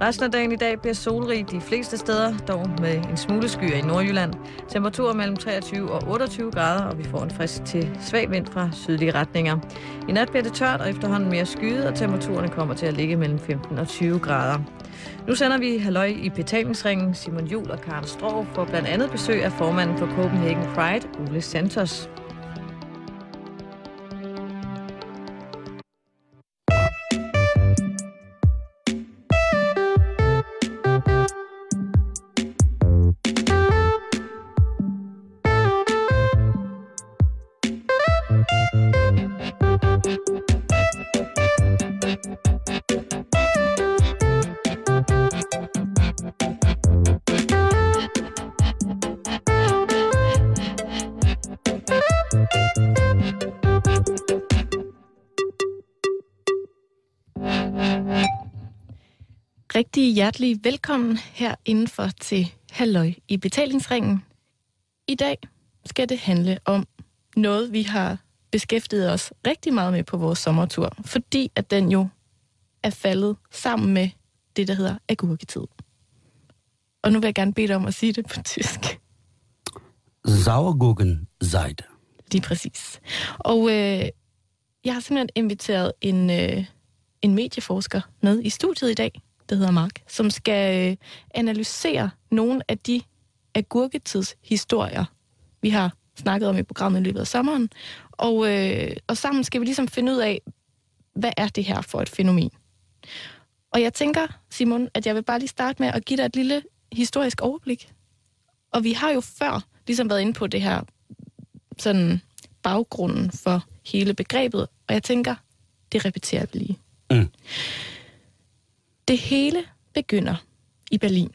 Resten af dagen i dag bliver solrig de fleste steder, dog med en smule skyer i Nordjylland. Temperaturer mellem 23 og 28 grader, og vi får en frisk til svag vind fra sydlige retninger. I nat bliver det tørt og efterhånden mere skyet, og temperaturen kommer til at ligge mellem 15 og 20 grader. Nu sender vi halløj i betalingsringen. Simon Jul og Karen Strå for blandt andet besøg af formanden for Copenhagen Pride, Ole Santos. Rigtig hjertelig velkommen her indenfor til Halløj i betalingsringen. I dag skal det handle om noget, vi har beskæftiget os rigtig meget med på vores sommertur, fordi at den jo er faldet sammen med det, der hedder agurketid. Og nu vil jeg gerne bede dig om at sige det på tysk. Sauergurkenzeit. Lige præcis. Og øh, jeg har simpelthen inviteret en, øh, en medieforsker med i studiet i dag, der hedder Mark, som skal øh, analysere nogle af de agurketidshistorier, vi har snakket om i programmet i løbet af sommeren. Og, øh, og sammen skal vi ligesom finde ud af, hvad er det her for et fænomen? Og jeg tænker, Simon, at jeg vil bare lige starte med at give dig et lille historisk overblik. Og vi har jo før ligesom været inde på det her sådan baggrunden for hele begrebet, og jeg tænker, det repeterer vi lige. Mm. Det hele begynder i Berlin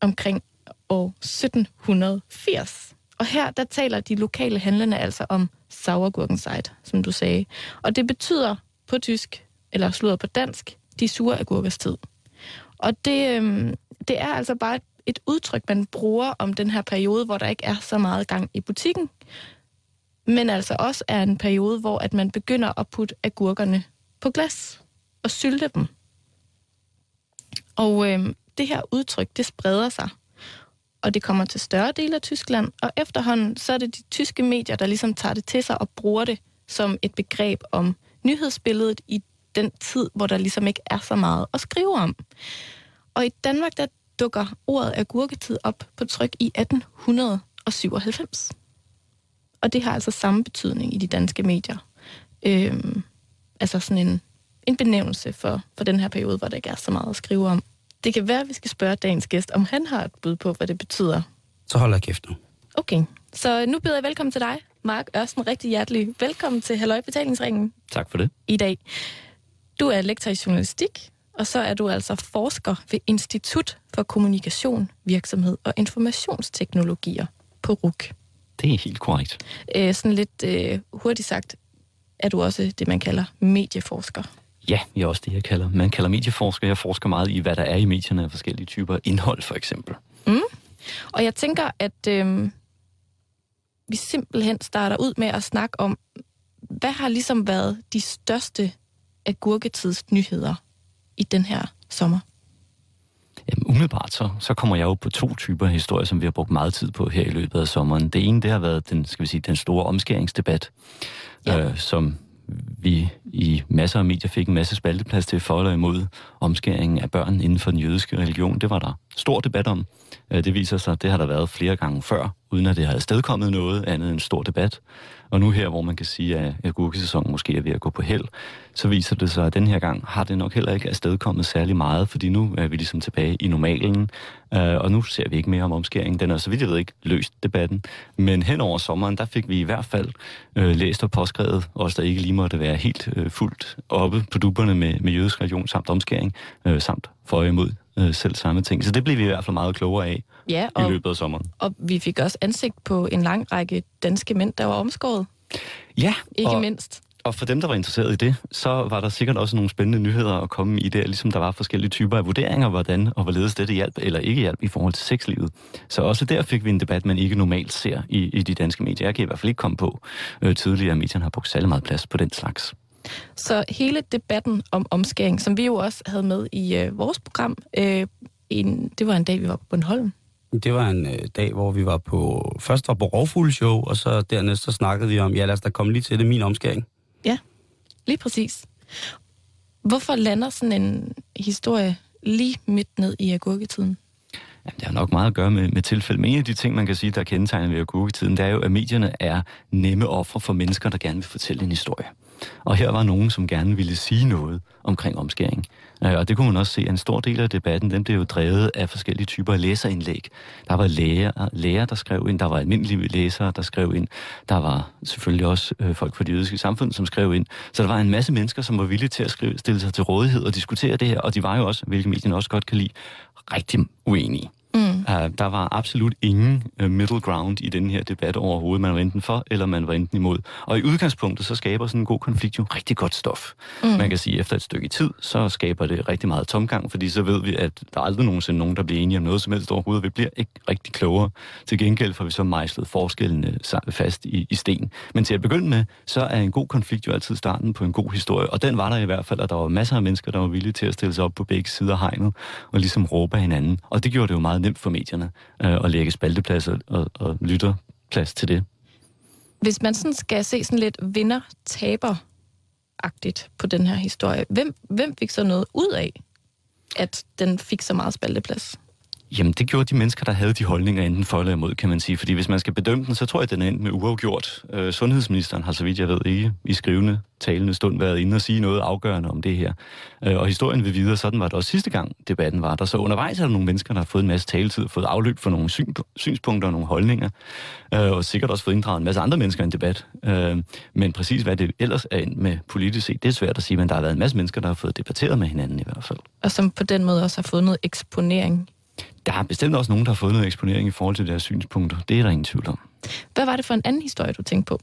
omkring år 1780. Og her der taler de lokale handlende altså om Sauergurkenzeit, som du sagde. Og det betyder på tysk, eller slutter på dansk, de sure agurkers tid. Og det, øhm, det er altså bare et, et udtryk, man bruger om den her periode, hvor der ikke er så meget gang i butikken, men altså også er en periode, hvor at man begynder at putte agurkerne på glas og sylte dem. Og øh, det her udtryk, det spreder sig, og det kommer til større dele af Tyskland, og efterhånden så er det de tyske medier, der ligesom tager det til sig og bruger det som et begreb om nyhedsbilledet i den tid, hvor der ligesom ikke er så meget at skrive om. Og i Danmark, der dukker ordet agurketid op på tryk i 1897. Og det har altså samme betydning i de danske medier. Øhm, altså sådan en en benævnelse for, for den her periode, hvor der ikke er så meget at skrive om. Det kan være, at vi skal spørge dagens gæst, om han har et bud på, hvad det betyder. Så holder jeg kæft nu. Okay, så nu byder jeg velkommen til dig, Mark Ørsten. Rigtig hjertelig velkommen til Halløj Betalingsringen. Tak for det. I dag. Du er lektor i journalistik, og så er du altså forsker ved Institut for Kommunikation, Virksomhed og Informationsteknologier på RUK. Det er helt korrekt. Æ, sådan lidt øh, hurtigt sagt, er du også det, man kalder medieforsker. Ja, jeg er også det, jeg kalder. Man kalder medieforsker. Jeg forsker meget i, hvad der er i medierne af forskellige typer indhold, for eksempel. Mm. Og jeg tænker, at øh, vi simpelthen starter ud med at snakke om, hvad har ligesom været de største agurketidsnyheder i den her sommer? Jamen, umiddelbart så, så kommer jeg jo på to typer historier, som vi har brugt meget tid på her i løbet af sommeren. Det ene, det har været den, skal vi sige, den store omskæringsdebat, ja. øh, som vi i masser af medier fik en masse spalteplads til for eller imod omskæringen af børn inden for den jødiske religion. Det var der stor debat om. Øh, det viser sig, at det har der været flere gange før, uden at det har stedkommet noget andet end stor debat. Og nu her, hvor man kan sige, at agurkesæsonen måske er ved at gå på held, så viser det sig, at den her gang har det nok heller ikke afstedkommet særlig meget, fordi nu er vi ligesom tilbage i normalen, øh, og nu ser vi ikke mere om omskæringen. Den er så vidt jeg ved ikke løst debatten, men hen over sommeren, der fik vi i hvert fald øh, læst og påskrevet, os der ikke lige måtte være helt øh, fuldt oppe på duberne med, med jødisk religion samt omskæring, øh, samt for imod øh, selv samme ting. Så det blev vi i hvert fald meget klogere af ja, og, i løbet af sommeren. Og vi fik også ansigt på en lang række danske mænd, der var omskåret. Ja. Ikke og, mindst. Og for dem, der var interesseret i det, så var der sikkert også nogle spændende nyheder at komme i det, ligesom der var forskellige typer af vurderinger, hvordan og hvorledes dette hjælp eller ikke hjælp i forhold til sexlivet. Så også der fik vi en debat, man ikke normalt ser i, i de danske medier. Jeg kan i hvert fald ikke komme på øh, tidligere, at medierne har brugt særlig meget plads på den slags. Så hele debatten om omskæring, som vi jo også havde med i øh, vores program, øh, en, det var en dag, vi var på Bornholm. Det var en øh, dag, hvor vi var på... Først var på Rovfugl Show, og så dernæst så snakkede vi om, ja lad os da komme lige til det, min omskæring. Ja, lige præcis. Hvorfor lander sådan en historie lige midt ned i agurketiden? Ja, det har nok meget at gøre med, med tilfælde. Men en af de ting, man kan sige, der er kendetegnet ved agurketiden, det er jo, at medierne er nemme ofre for mennesker, der gerne vil fortælle en historie. Og her var nogen, som gerne ville sige noget omkring omskæring. Øh, og det kunne man også se, at en stor del af debatten, den blev jo drevet af forskellige typer af læserindlæg. Der var læger, læger, der skrev ind, der var almindelige læsere, der skrev ind, der var selvfølgelig også øh, folk fra det jødiske samfund, som skrev ind. Så der var en masse mennesker, som var villige til at skrive, stille sig til rådighed og diskutere det her, og de var jo også, hvilket medierne også godt kan lide, rigtig uenige. Mm. Uh, der var absolut ingen uh, middle ground i den her debat overhovedet. Man var enten for, eller man var enten imod. Og i udgangspunktet, så skaber sådan en god konflikt jo rigtig godt stof. Mm. Man kan sige, at efter et stykke tid, så skaber det rigtig meget tomgang, fordi så ved vi, at der er aldrig nogensinde nogen, der bliver enige om noget som helst overhovedet. Vi bliver ikke rigtig klogere. Til gengæld får vi så mejslet forskellene fast i, i sten. Men til at begynde med, så er en god konflikt jo altid starten på en god historie. Og den var der i hvert fald, at der var masser af mennesker, der var villige til at stille sig op på begge sider af hegnet og ligesom råbe af hinanden. Og det gjorde det jo meget nemt for medierne øh, at lægge spalteplads og, og, og lytterplads til det. Hvis man sådan skal se sådan lidt vinder-taber-agtigt på den her historie, hvem, hvem fik så noget ud af, at den fik så meget spalteplads? Jamen, det gjorde de mennesker, der havde de holdninger enten for eller imod, kan man sige. Fordi hvis man skal bedømme den, så tror jeg, at den er endt med uafgjort. Øh, sundhedsministeren har, så vidt jeg ved, ikke i skrivende, talende stund været inde og sige noget afgørende om det her. Øh, og historien vil videre, sådan var det også sidste gang, debatten var der. Så undervejs er der nogle mennesker, der har fået en masse taletid, fået afløb for nogle syn, synspunkter og nogle holdninger, øh, og sikkert også fået inddraget en masse andre mennesker i en debat. Øh, men præcis hvad det ellers er med politisk set, det er svært at sige, men der har været en masse mennesker, der har fået debatteret med hinanden i hvert fald. Og som på den måde også har fået noget eksponering der er bestemt også nogen, der har fået noget eksponering i forhold til deres synspunkter. Det er der ingen tvivl om. Hvad var det for en anden historie, du tænkte på?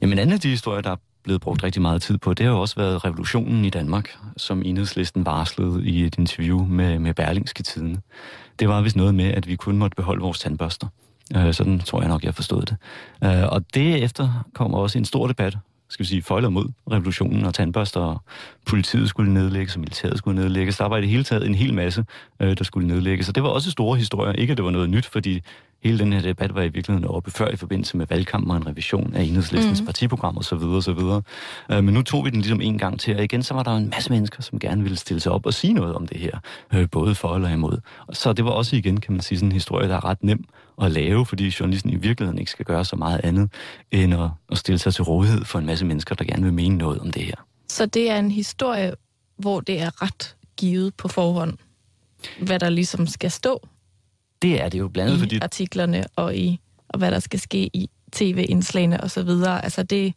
Jamen, en anden af de historier, der er blevet brugt rigtig meget tid på, det har jo også været revolutionen i Danmark, som enhedslisten varslede i et interview med, med Berlingske Tiden. Det var vist noget med, at vi kun måtte beholde vores tandbørster. Øh, sådan tror jeg nok, jeg forstod det. Øh, og det efter kom også en stor debat skal vi sige, for eller mod revolutionen og tandbørster, og politiet skulle nedlægges, og militæret skulle nedlægges. Der var i det hele taget en hel masse, øh, der skulle nedlægges. Og det var også store historier. Ikke, at det var noget nyt, fordi hele den her debat var i virkeligheden oppe før i forbindelse med valgkampen og en revision af enhedslistens mm. partiprogram osv. osv. Øh, men nu tog vi den ligesom en gang til, og igen så var der en masse mennesker, som gerne ville stille sig op og sige noget om det her, øh, både for eller imod. Så det var også igen, kan man sige, sådan en historie, der er ret nem at lave, fordi journalisten i virkeligheden ikke skal gøre så meget andet, end at, at stille sig til rådighed for en masse mennesker, der gerne vil mene noget om det her. Så det er en historie, hvor det er ret givet på forhånd, hvad der ligesom skal stå det er det jo blandt andet, i fordi... artiklerne og i og hvad der skal ske i tv-indslagene og så videre. Altså det,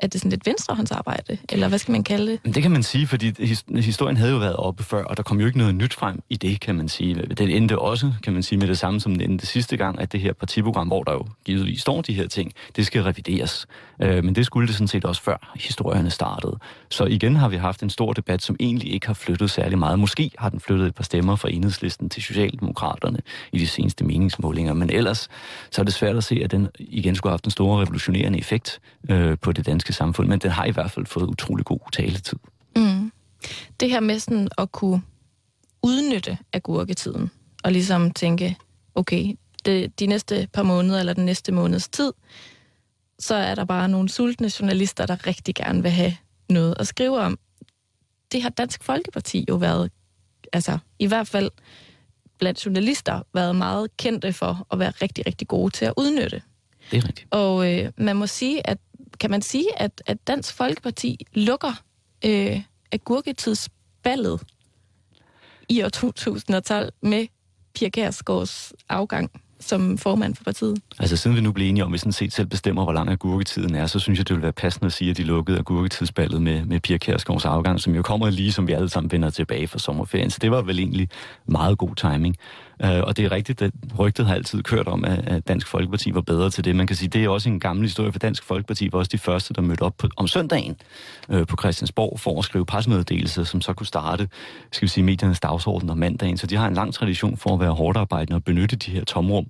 er det sådan lidt venstrehåndsarbejde, eller hvad skal man kalde det? Det kan man sige, fordi historien havde jo været oppe før, og der kom jo ikke noget nyt frem i det, kan man sige. Den endte også, kan man sige, med det samme som den endte sidste gang, at det her partiprogram, hvor der jo givetvis står de her ting, det skal revideres. Øh, men det skulle det sådan set også før historierne startede. Så igen har vi haft en stor debat, som egentlig ikke har flyttet særlig meget. Måske har den flyttet et par stemmer fra enhedslisten til Socialdemokraterne i de seneste meningsmålinger, men ellers så er det svært at se, at den igen skulle have haft en stor revolutionerende effekt øh, på det danske samfund, men den har i hvert fald fået utrolig god taletid. Mm. Det her med sådan at kunne udnytte agurketiden, og ligesom tænke, okay, det, de næste par måneder, eller den næste måneds tid, så er der bare nogle sultne journalister, der rigtig gerne vil have noget at skrive om. Det har Dansk Folkeparti jo været, altså i hvert fald blandt journalister, været meget kendte for at være rigtig, rigtig gode til at udnytte. Det er rigtigt. Og øh, man må sige, at kan man sige, at, at Dansk Folkeparti lukker øh, agurketidsballet i år 2012 med Pia Kærsgaards afgang som formand for partiet? Altså siden vi nu blev enige om, at vi sådan set selv bestemmer, hvor lang agurketiden er, så synes jeg, det ville være passende at sige, at de lukkede agurketidsballet med, med Pia Kærsgaards afgang, som jo kommer lige, som vi alle sammen vender tilbage fra sommerferien. Så det var vel egentlig meget god timing. Øh, og det er rigtigt, at rygtet har altid kørt om, at Dansk Folkeparti var bedre til det. Man kan sige, det er også en gammel historie, for Dansk Folkeparti var også de første, der mødte op på, om søndagen øh, på Christiansborg for at skrive pressemeddelelser, som så kunne starte, skal vi sige, mediernes dagsorden om mandagen. Så de har en lang tradition for at være hårdt arbejdende og benytte de her tomrum.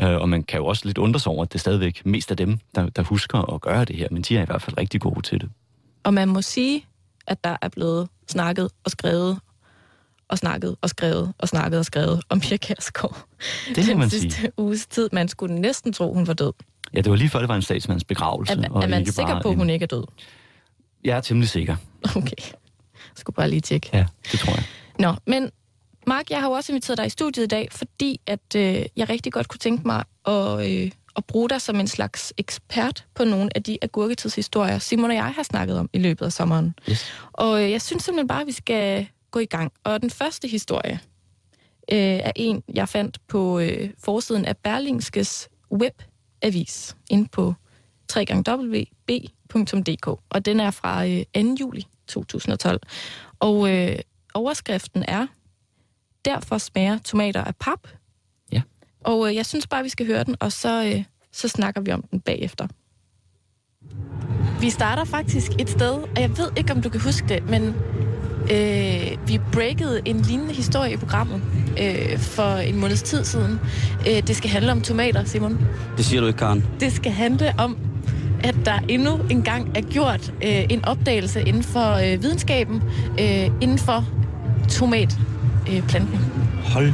Øh, og man kan jo også lidt undre sig over, at det er stadigvæk mest af dem, der, der husker at gøre det her, men de er i hvert fald rigtig gode til det. Og man må sige, at der er blevet snakket og skrevet og snakket og skrevet og snakket og skrevet om Pia Kærsgaard. Det må den man sidste sige. uges tid. Man skulle næsten tro, hun var død. Ja, det var lige før, det var en statsmands begravelse. Er, og er man ikke sikker på, at en- hun ikke er død? Jeg er temmelig sikker. Okay. Jeg skulle bare lige tjekke. Ja, det tror jeg. Nå, men Mark, jeg har jo også inviteret dig i studiet i dag, fordi at øh, jeg rigtig godt kunne tænke mig at, øh, at bruge dig som en slags ekspert på nogle af de agurketidshistorier, Simon og jeg har snakket om i løbet af sommeren. Yes. Og øh, jeg synes simpelthen bare, at vi skal gå i gang. Og den første historie øh, er en, jeg fandt på øh, forsiden af Berlingskes webavis inde på www.b.dk. Og den er fra øh, 2. juli 2012. Og øh, overskriften er, derfor smager tomater af pap. Ja. Og øh, jeg synes bare, vi skal høre den, og så, øh, så snakker vi om den bagefter. Vi starter faktisk et sted, og jeg ved ikke, om du kan huske det, men øh, vi breakede en lignende historie i programmet øh, for en måneds tid siden. Øh, det skal handle om tomater, Simon. Det siger du ikke, Karen. Det skal handle om, at der endnu engang er gjort øh, en opdagelse inden for øh, videnskaben, øh, inden for tomatplanten. Øh, planten. Hold.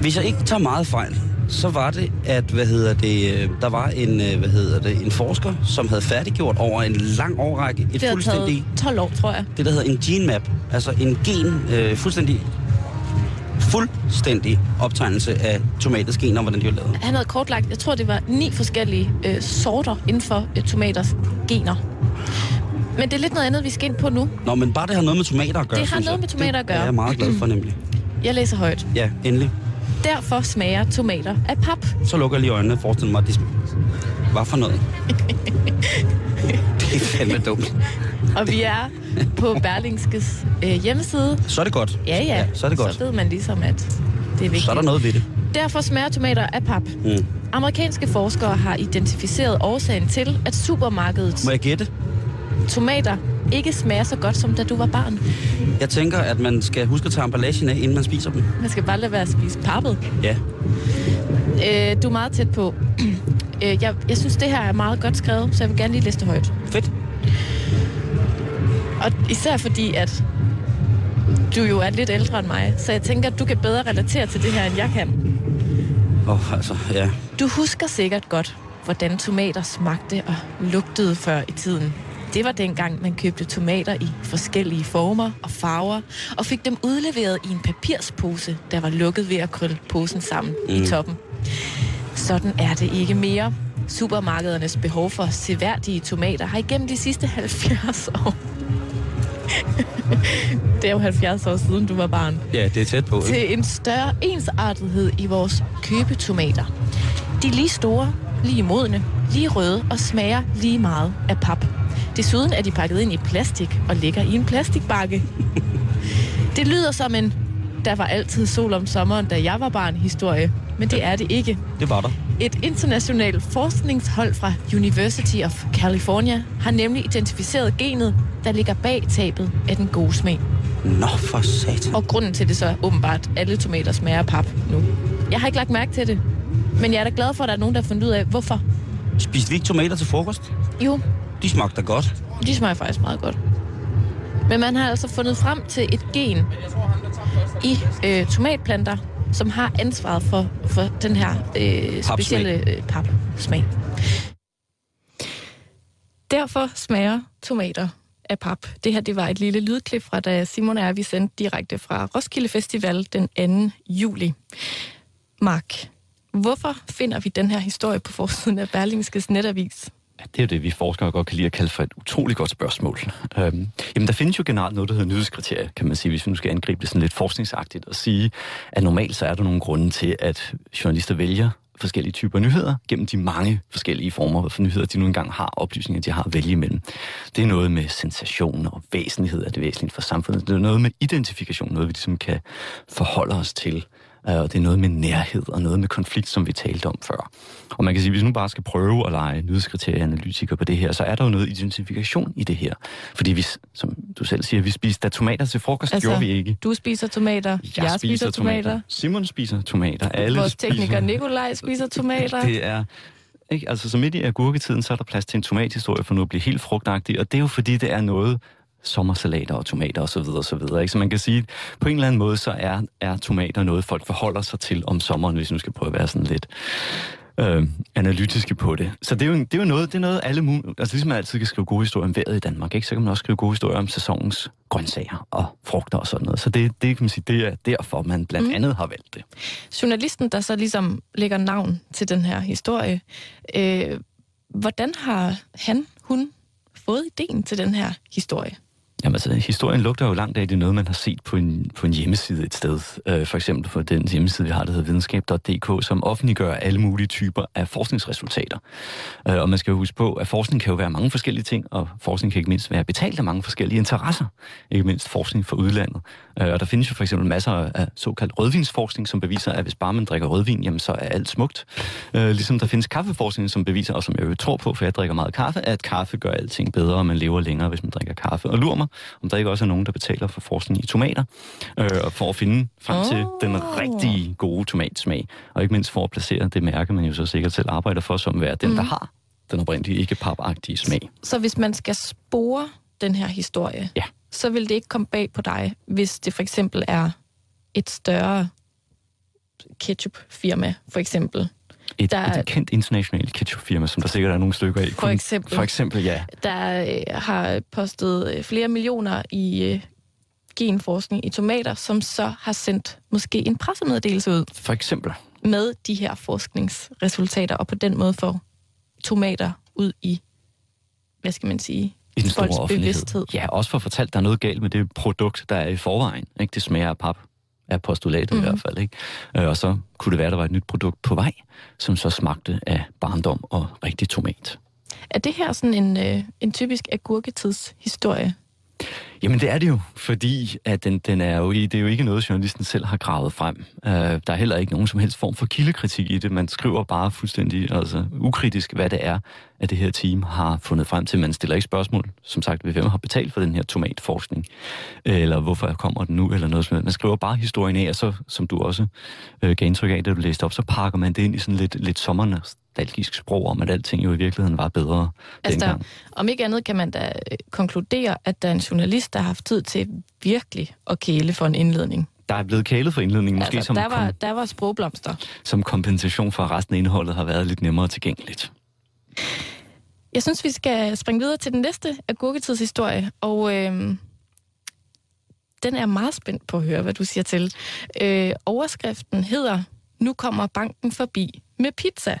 Hvis jeg ikke tager meget fejl, så var det, at hvad hedder det, øh, der var en, øh, hvad hedder det, en forsker, som havde færdiggjort over en lang årrække et det fuldstændig, taget 12 år, tror jeg. det der hedder en gene map, altså en gen, øh, fuldstændig, fuldstændig optegnelse af tomaters gener, hvordan de er lavet. Han havde kortlagt, jeg tror, det var ni forskellige øh, sorter inden for øh, tomaters gener. Men det er lidt noget andet, vi skal ind på nu. Nå, men bare det har noget med tomater at gøre. Det har noget jeg. med tomater at gøre. Det er jeg meget glad for, nemlig. Jeg læser højt. Ja, endelig. Derfor smager tomater af pap. Så lukker jeg lige øjnene og forestiller mig, at de Hvad for noget? det er fandme dumt. Og vi er på Berlingskes øh, hjemmeside. Så er det godt. Ja, ja. ja så er det godt. Så ved man ligesom, at det er vigtigt. Så er der noget ved det. Derfor smager tomater af pap. Mm. Amerikanske forskere har identificeret årsagen til, at supermarkedets Må jeg gætte? tomater ikke smager så godt, som da du var barn. Jeg tænker, at man skal huske at tage emballagen af, inden man spiser dem. Man skal bare lade være at spise pappet. Ja. Øh, du er meget tæt på. øh, jeg, jeg synes, det her er meget godt skrevet, så jeg vil gerne lige læse det højt. Fedt. Og især fordi, at du jo er lidt ældre end mig, så jeg tænker, at du kan bedre relatere til det her, end jeg kan. Åh, oh, altså, ja. Du husker sikkert godt, hvordan tomater smagte og lugtede før i tiden. Det var dengang, man købte tomater i forskellige former og farver, og fik dem udleveret i en papirspose, der var lukket ved at krølle posen sammen mm. i toppen. Sådan er det ikke mere. Supermarkedernes behov for seværdige tomater har igennem de sidste 70 år. det er jo 70 år siden, du var barn Ja, det er tæt på, ikke? til en større ensartethed i vores købetomater. De er lige store, lige modne, lige røde og smager lige meget af pap. Desuden er de pakket ind i plastik og ligger i en plastikbakke. Det lyder som en der var altid sol om sommeren, da jeg var barn historie. Men det er det ikke. Det var der. Et internationalt forskningshold fra University of California har nemlig identificeret genet, der ligger bag tabet af den gode smag. Nå, for satan. Og grunden til det så er åbenbart, at alle tomater smager af pap nu. Jeg har ikke lagt mærke til det. Men jeg er da glad for, at der er nogen, der har fundet ud af, hvorfor. Spiste vi ikke tomater til frokost? Jo, De smagte da godt. de smager faktisk meget godt. Men man har altså fundet frem til et gen i øh, tomatplanter, som har ansvaret for, for den her øh, specielle øh, papsmag. Derfor smager tomater af pap. Det her det var et lille lydklip fra, da Simon og vi sendte direkte fra Roskilde Festival den 2. juli. Mark, hvorfor finder vi den her historie på forsiden af Berlingskes netavis? Ja, det er jo det, vi forskere godt kan lide at kalde for et utroligt godt spørgsmål. Øhm, jamen, der findes jo generelt noget, der hedder nyhedskriterier, kan man sige, hvis vi nu skal angribe det sådan lidt forskningsagtigt, og sige, at normalt så er der nogle grunde til, at journalister vælger forskellige typer nyheder, gennem de mange forskellige former for nyheder, de nu engang har, oplysninger, de har at vælge imellem. Det er noget med sensation og væsentlighed, er det væsentligt for samfundet. Det er noget med identifikation, noget vi ligesom kan forholde os til. Øh, Og det er noget med nærhed og noget med konflikt, som vi talte om før. Og man kan sige, hvis vi nu bare skal prøve at lege nyhedskriterieanalytiker på det her, så er der jo noget identifikation i det her. Fordi vi, som du selv siger, vi spiste tomater til frokost, altså, gjorde vi ikke. Du spiser tomater, jeg, jeg spiser tomater, Simon spiser tomater. Alle vores spiser... tekniker Nikolaj spiser tomater. Det er Ikke? Altså, så midt i agurketiden, så er der plads til en tomathistorie for nu at blive helt frugtagtig, og det er jo fordi, det er noget, sommersalater og tomater osv. osv. Ikke? Så man kan sige, på en eller anden måde, så er, er tomater noget, folk forholder sig til om sommeren, hvis nu skal prøve at være sådan lidt øh, analytiske på det. Så det er jo, det er jo noget, det er noget alle mulige, altså ligesom man altid kan skrive gode historier om vejret i Danmark, ikke? så kan man også skrive gode historier om sæsonens grøntsager og frugter og sådan noget. Så det, det kan man sige, det er derfor, man blandt mm. andet har valgt det. Journalisten, der så ligesom lægger navn til den her historie, øh, hvordan har han, hun fået ideen til den her historie? Jamen altså, historien lugter jo langt af, det er noget, man har set på en, på en hjemmeside et sted. Øh, for eksempel på den hjemmeside, vi har, der hedder videnskab.dk, som offentliggør alle mulige typer af forskningsresultater. Øh, og man skal jo huske på, at forskning kan jo være mange forskellige ting, og forskning kan ikke mindst være betalt af mange forskellige interesser. Ikke mindst forskning for udlandet. Øh, og der findes jo for eksempel masser af såkaldt rødvinsforskning, som beviser, at hvis bare man drikker rødvin, jamen så er alt smukt. Øh, ligesom der findes kaffeforskning, som beviser, og som jeg jo tror på, for jeg drikker meget kaffe, at kaffe gør alting bedre, og man lever længere, hvis man drikker kaffe. Og lur mig, om der ikke også er nogen, der betaler for forskning i tomater, øh, for at finde frem oh. til den rigtige gode tomatsmag, og ikke mindst for at placere det mærke, man jo så sikkert selv arbejder for, som være den, mm. der har den oprindelige ikke papagtige smag. Så hvis man skal spore den her historie, ja. Så vil det ikke komme bag på dig, hvis det for eksempel er et større ketchup-firma, for eksempel, et, der, et kendt internationalt ketchupfirma, som der sikkert er nogle stykker af. For eksempel. For eksempel, ja. Der øh, har postet øh, flere millioner i øh, genforskning i tomater, som så har sendt måske en pressemeddelelse ud. For eksempel. Med de her forskningsresultater, og på den måde får tomater ud i, hvad skal man sige, i den store offentlighed. Bevidsthed. Ja, også for at fortælle, at der er noget galt med det produkt, der er i forvejen. Ikke? Det smager af pap er postulatet mm. i mhm. hvert fald. Ikke? Øh, og så kunne det være, at der var et nyt produkt på vej, som så smagte af barndom og rigtig tomat. Er det her sådan en, øh, en typisk agurketidshistorie? Jamen det er det jo, fordi at den, den er jo, det er jo ikke noget, journalisten selv har gravet frem. Uh, der er heller ikke nogen som helst form for kildekritik i det. Man skriver bare fuldstændig altså, ukritisk, hvad det er, at det her team har fundet frem til. Man stiller ikke spørgsmål, som sagt, hvem har betalt for den her tomatforskning, eller hvorfor kommer den nu, eller noget sådan Man skriver bare historien af, og så, som du også uh, gav indtryk af, da du læste op, så pakker man det ind i sådan lidt, lidt sommernes nostalgisk sprog om, at alting jo i virkeligheden var bedre altså, dengang. Om ikke andet kan man da øh, konkludere, at der er en journalist, der har haft tid til virkelig at kæle for en indledning. Der er blevet kælet for indledningen, måske altså, som... Der var, der var sprogblomster. Som kompensation for, at resten af indholdet har været lidt nemmere tilgængeligt. Jeg synes, vi skal springe videre til den næste agurketidshistorie, og øh, den er meget spændt på at høre, hvad du siger til. Øh, overskriften hedder, nu kommer banken forbi med pizza.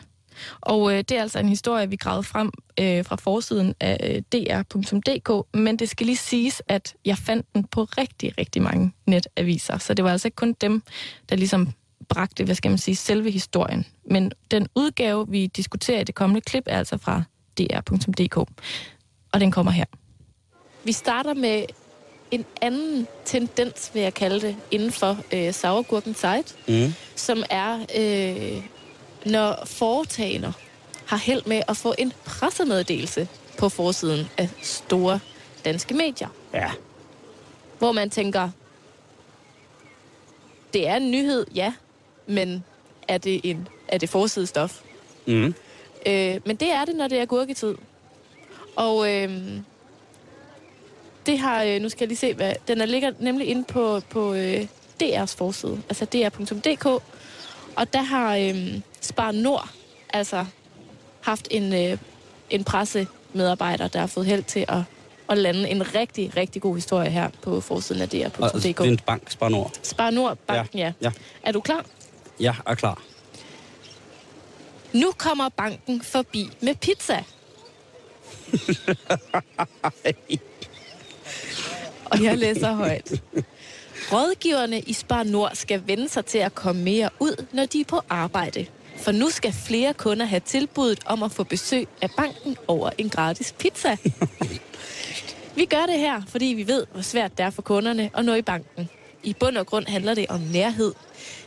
Og øh, det er altså en historie, vi gravede frem øh, fra forsiden af øh, dr.dk, men det skal lige siges, at jeg fandt den på rigtig, rigtig mange netaviser, så det var altså ikke kun dem, der ligesom bragte, hvad skal man sige, selve historien. Men den udgave, vi diskuterer i det kommende klip, er altså fra dr.dk, og den kommer her. Vi starter med en anden tendens, vil jeg kalde det, inden for øh, sauergurken site, mm. som er øh, når foretagende har held med at få en pressemeddelelse på forsiden af store danske medier. Ja. Hvor man tænker, det er en nyhed, ja, men er det, en, er det forsidestof? Mm. Øh, men det er det, når det er gurketid. Og øh, det har, øh, nu skal jeg lige se, hvad, den er ligger nemlig inde på, på øh, DR's forside, altså dr.dk, og der har øh, Spar Nord altså haft en, øh, en pressemedarbejder, der har fået held til at, at lande en rigtig, rigtig god historie her på forsiden af DR.dk. Altså, det er en bank, Spar Nord. Spar Nord, banken, ja. ja. ja. Er du klar? Ja, er klar. Nu kommer banken forbi med pizza. Og jeg læser højt. Rådgiverne i Spar Nord skal vende sig til at komme mere ud, når de er på arbejde. For nu skal flere kunder have tilbuddet om at få besøg af banken over en gratis pizza. vi gør det her, fordi vi ved, hvor svært det er for kunderne at nå i banken. I bund og grund handler det om nærhed.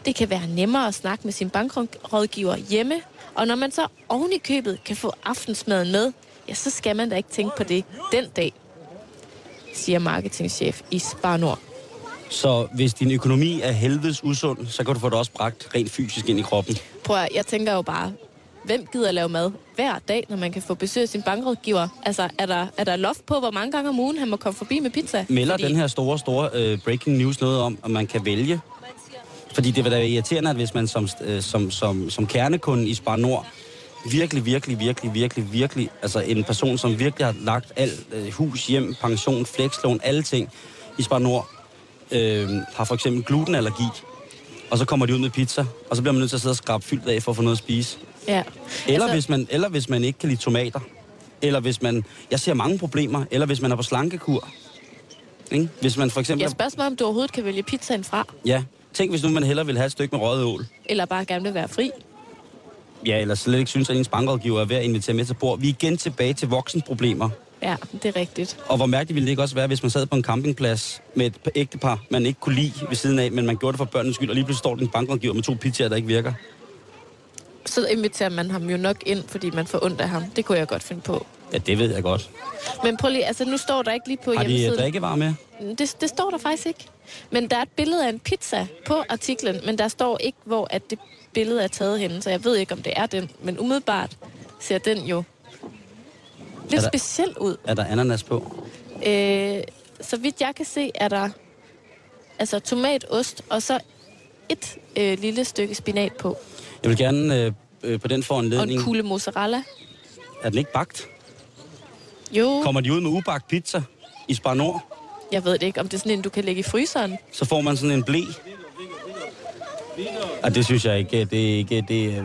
Det kan være nemmere at snakke med sin bankrådgiver hjemme, og når man så oven i købet kan få aftensmaden med, ja, så skal man da ikke tænke på det den dag, siger marketingchef i Spar Nord. Så hvis din økonomi er helvedes usund, så kan du få det også bragt rent fysisk ind i kroppen. Prøv at, jeg tænker jo bare, hvem gider lave mad hver dag, når man kan få besøg af sin bankrådgiver? Altså, er der, er der loft på, hvor mange gange om ugen han må komme forbi med pizza? Melder Fordi... den her store, store øh, breaking news noget om, at man kan vælge? Fordi det vil da være irriterende, at hvis man som, øh, som, som, som kernekunde i Spar Nord virkelig, virkelig, virkelig, virkelig, virkelig, altså en person, som virkelig har lagt alt, øh, hus, hjem, pension, flekslån, alle ting i Spar Nord, øh, har for eksempel glutenallergi, og så kommer de ud med pizza, og så bliver man nødt til at sidde og skrabe fyldt af for at få noget at spise. Ja. Eller, altså... hvis man, eller hvis man ikke kan lide tomater. Eller hvis man... Jeg ser mange problemer. Eller hvis man er på slankekur. Ikke? Hvis man for eksempel... Jeg spørger mig, om du overhovedet kan vælge pizzaen fra. Ja. Tænk, hvis nu man hellere vil have et stykke med røget ål. Eller bare gerne vil være fri. Ja, eller slet ikke synes, at ens bankrådgiver er ved at invitere med til bord. Vi er igen tilbage til voksenproblemer. Ja, det er rigtigt. Og hvor mærkeligt ville det ikke også være, hvis man sad på en campingplads med et ægtepar, man ikke kunne lide ved siden af, men man gjorde det for børnenes skyld, og lige pludselig står den bankrådgiver med to pizzaer, der ikke virker. Så inviterer man ham jo nok ind, fordi man får ondt af ham. Det kunne jeg godt finde på. Ja, det ved jeg godt. Men prøv lige, altså nu står der ikke lige på Har de hjemmesiden. drikkevarer med? Det, det står der faktisk ikke. Men der er et billede af en pizza på artiklen, men der står ikke, hvor at det billede er taget henne, så jeg ved ikke, om det er den. Men umiddelbart ser den jo lidt der- speciel ud. Er der ananas på? Øh, så vidt jeg kan se, er der altså tomat, ost og så et øh, lille stykke spinat på. Jeg vil gerne øh, øh, på den Og en foranledning... kugle mozzarella. Er den ikke bagt? Jo, Kommer de ud med ubagt pizza i Spar Nord, jeg ved det ikke, om det er sådan en, du kan lægge i fryseren. så får man sådan en blæ. Og det synes jeg ikke, det er ikke... Det, er-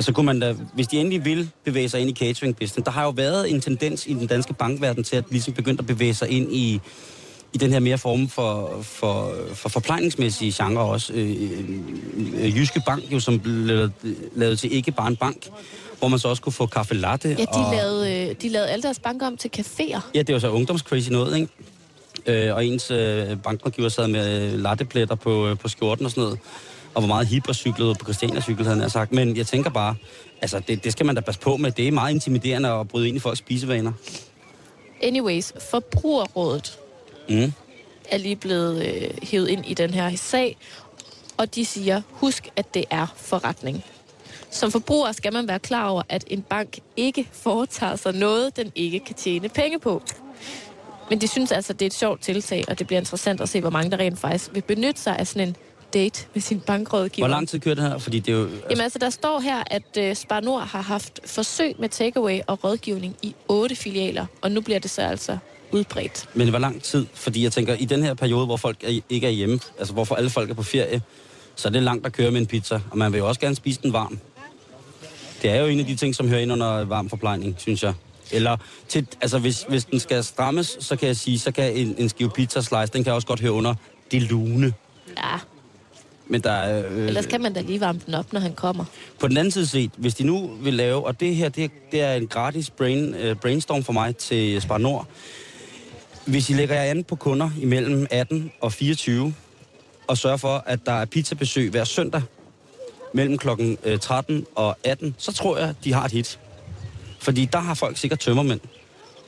så kunne man da, hvis de endelig vil bevæge sig ind i catering business, der har jo været en tendens i den danske bankverden til at ligesom begynde at bevæge sig ind i, i den her mere form for, for, for forplejningsmæssige genre også. Øh, øh, Jyske Bank jo, som blev lavet, til ikke bare en bank, hvor man så også kunne få kaffe latte. Ja, de, og, lavede, øh, de lavede alle deres banker om til caféer. Ja, det var så ungdomscrazy noget, ikke? Øh, og ens øh, bankrådgiver sad med øh, lattepletter på, øh, på skjorten og sådan noget. Og var meget hip og cyklede på Christiania cykel, havde jeg sagt. Men jeg tænker bare, altså det, det skal man da passe på med. Det er meget intimiderende at bryde ind i folks spisevaner. Anyways, Forbrugerrådet Mm. er lige blevet øh, hævet ind i den her sag, og de siger, husk, at det er forretning. Som forbruger skal man være klar over, at en bank ikke foretager sig noget, den ikke kan tjene penge på. Men de synes altså, det er et sjovt tiltag, og det bliver interessant at se, hvor mange der rent faktisk vil benytte sig af sådan en date med sin bankrådgiver. Hvor lang tid kører det her? Fordi det er jo... Jamen altså, der står her, at øh, Spar Nord har haft forsøg med takeaway og rådgivning i otte filialer, og nu bliver det så altså udbredt. Men hvor lang tid? Fordi jeg tænker, i den her periode, hvor folk er, ikke er hjemme, altså hvorfor alle folk er på ferie, så er det langt at køre med en pizza. Og man vil jo også gerne spise den varm. Det er jo en af de ting, som hører ind under varm forplejning, synes jeg. Eller til, altså hvis, hvis den skal strammes, så kan jeg sige, så kan en, en skive pizza slice, den kan også godt høre under det lune. Ja, Men der er, øh, ellers kan man da lige varme den op, når han kommer. På den anden side set, hvis de nu vil lave, og det her, det, det er en gratis brain, uh, brainstorm for mig til Spar Nord. Hvis I lægger jer an på kunder imellem 18 og 24, og sørger for, at der er pizzabesøg hver søndag mellem klokken øh, 13 og 18, så tror jeg, de har et hit. Fordi der har folk sikkert tømmermænd.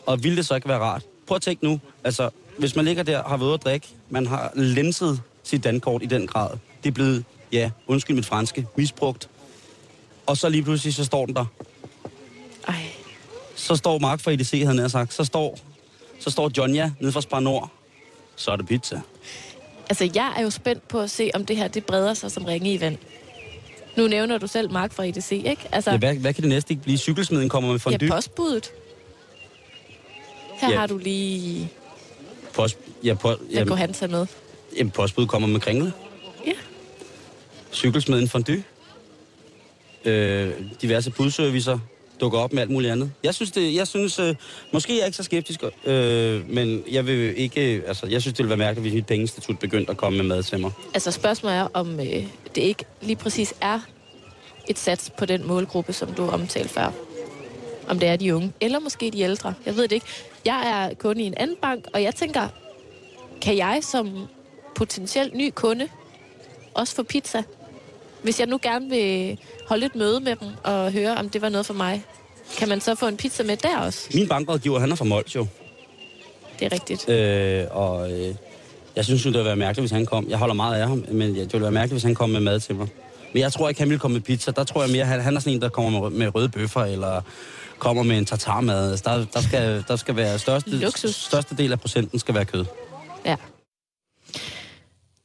Og vil det så ikke være rart? Prøv at tænke nu, altså, hvis man ligger der, har været at drikke, man har lenset sit dankort i den grad. Det er blevet, ja, undskyld mit franske, misbrugt. Og så lige pludselig, så står den der. Ej, Så står Mark fra EDC, havde han sagt. Så står, så står Jonja nede fra Spar Nord. Så er det pizza. altså jeg er jo spændt på at se, om det her det breder sig som ringe i vand. Nu nævner du selv Mark fra EDC, ikke? Altså, Ja, hvad, hvad kan det næste ikke blive? Cykelsmeden kommer med fondue. ja, postbuddet. Her Ja. har du lige... Post, ja, po, Hvad ja, går han tage med? jamen, postbud kommer med kringle. Cykelsmeden fondue. Øh, diverse budservicer dukker op med alt muligt andet. Jeg synes, det, jeg synes øh, måske er jeg ikke så skeptisk, øh, men jeg vil ikke, altså, jeg synes, det ville være mærkeligt, hvis mit pengeinstitut begyndte at komme med mad til mig. Altså spørgsmålet er, om øh, det ikke lige præcis er et sats på den målgruppe, som du omtalte før. Om det er de unge, eller måske de ældre. Jeg ved det ikke. Jeg er kunde i en anden bank, og jeg tænker, kan jeg som potentielt ny kunde også få pizza? Hvis jeg nu gerne vil holde et møde med dem og høre, om det var noget for mig, kan man så få en pizza med der også? Min bankrådgiver, han er fra Mols jo. Det er rigtigt. Øh, og øh, jeg synes jo, det ville være mærkeligt, hvis han kom. Jeg holder meget af ham, men det ville være mærkeligt, hvis han kom med mad til mig. Men jeg tror ikke, han ville komme med pizza. Der tror jeg mere, han, han er sådan en, der kommer med, med røde bøffer, eller kommer med en tartarmad. Altså, der, der, skal, der skal være største, Luksus. største del af procenten skal være kød. Ja.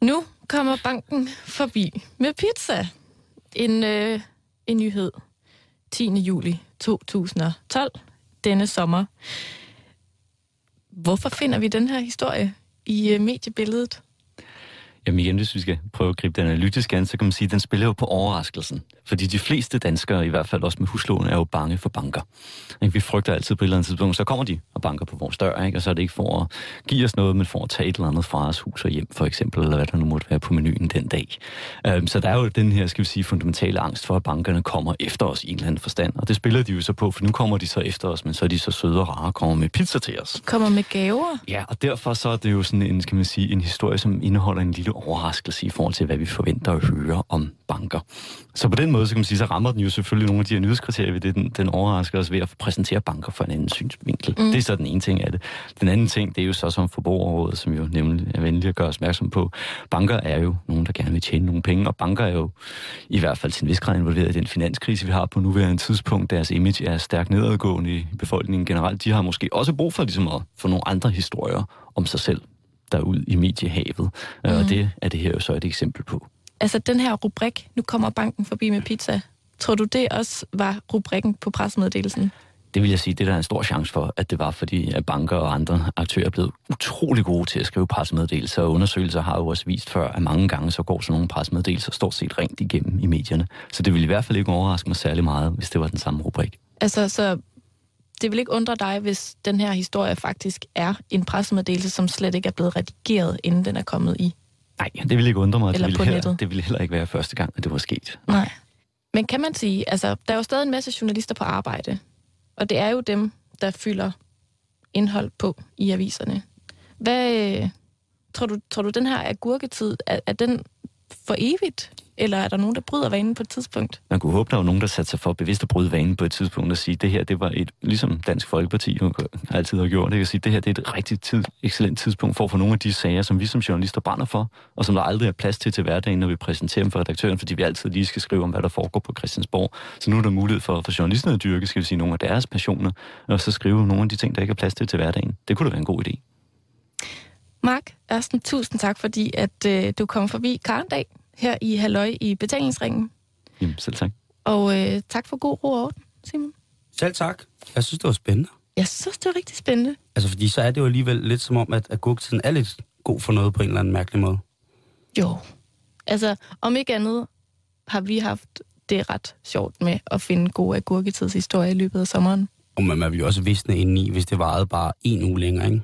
Nu kommer banken forbi med pizza. En, øh, en nyhed. 10. juli 2012, denne sommer. Hvorfor finder vi den her historie i øh, mediebilledet? Jamen igen, hvis vi skal prøve at gribe den analytisk an, så kan man sige, at den spiller jo på overraskelsen. Fordi de fleste danskere, i hvert fald også med huslån, er jo bange for banker. Ikke? Vi frygter altid på et eller andet tidspunkt, så kommer de og banker på vores dør, ikke? og så er det ikke for at give os noget, men for at tage et eller andet fra os hus og hjem, for eksempel, eller hvad der nu måtte være på menuen den dag. Øhm, så der er jo den her, skal vi sige, fundamentale angst for, at bankerne kommer efter os i en eller anden forstand. Og det spiller de jo så på, for nu kommer de så efter os, men så er de så søde og rare og kommer med pizza til os. Kommer med gaver. Ja, og derfor så er det jo sådan en, skal man sige, en historie, som indeholder en lille overraskelse i forhold til, hvad vi forventer at høre om banker. Så på den måde, så kan man sige, så rammer den jo selvfølgelig nogle af de her nyhedskriterier ved det. Den, den overrasker os ved at præsentere banker for en anden synsvinkel. Mm. Det er så den ene ting af det. Den anden ting, det er jo så som forbrugerrådet, som jo nemlig er venlig at gøre os opmærksom på. Banker er jo nogen, der gerne vil tjene nogle penge, og banker er jo i hvert fald til en vis grad involveret i den finanskrise, vi har på nuværende tidspunkt. Deres image er stærkt nedadgående i befolkningen generelt. De har måske også brug for ligesom at få nogle andre historier om sig selv derud i mediehavet. Mm. Og det er det her jo så et eksempel på. Altså den her rubrik, nu kommer banken forbi med pizza. Tror du det også var rubrikken på pressemeddelelsen? Det vil jeg sige, det er der er en stor chance for, at det var, fordi at banker og andre aktører er blevet utrolig gode til at skrive pressemeddelelser, og undersøgelser har jo også vist før, at mange gange så går sådan nogle pressemeddelelser stort set rent igennem i medierne. Så det ville i hvert fald ikke overraske mig særlig meget, hvis det var den samme rubrik. Altså, så det vil ikke undre dig, hvis den her historie faktisk er en pressemeddelelse, som slet ikke er blevet redigeret, inden den er kommet i. Nej, det ville ikke undre mig. Eller det på ville, nettet. heller, det ville heller ikke være første gang, at det var sket. Nej. Men kan man sige, altså, der er jo stadig en masse journalister på arbejde, og det er jo dem, der fylder indhold på i aviserne. Hvad øh, tror du, tror du den her agurketid, er, er den for evigt? Eller er der nogen, der bryder vanen på et tidspunkt? Man kunne håbe, der var nogen, der satte sig for bevidst at bryde vanen på et tidspunkt og sige, det her, det var et, ligesom Dansk Folkeparti altid har gjort, det kan sige, det her, det er et rigtig tid, excellent tidspunkt for at få nogle af de sager, som vi som journalister brænder for, og som der aldrig er plads til til hverdagen, når vi præsenterer dem for redaktøren, fordi vi altid lige skal skrive om, hvad der foregår på Christiansborg. Så nu er der mulighed for, for journalisterne at dyrke, skal vi sige, nogle af deres passioner, og så skrive nogle af de ting, der ikke er plads til til hverdagen. Det kunne da være en god idé. Mark Ørsten, tusind tak, fordi at øh, du kom forbi Karndag her i Halløj i betalingsringen. Jamen, selv tak. Og øh, tak for god ro og orden, Simon. Selv tak. Jeg synes, det var spændende. Jeg synes, det var rigtig spændende. Altså, fordi så er det jo alligevel lidt som om, at agurktiden er lidt god for noget på en eller anden mærkelig måde. Jo. Altså, om ikke andet har vi haft det ret sjovt med at finde gode agurketidshistorier i løbet af sommeren. Og man, man vil jo også visne indeni, hvis det varede bare en uge længere, ikke?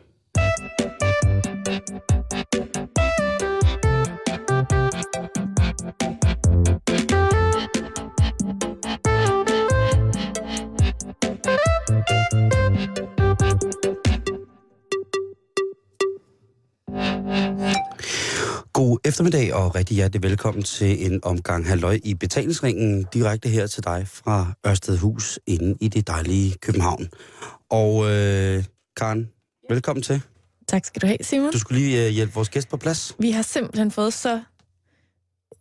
Eftermiddag og rigtig hjertelig velkommen til en omgang halløj i betalingsringen, direkte her til dig fra Ørstedhus inde i det dejlige København. Og øh, Karen, velkommen til. Tak skal du have, Simon. Du skulle lige øh, hjælpe vores gæst på plads. Vi har simpelthen fået så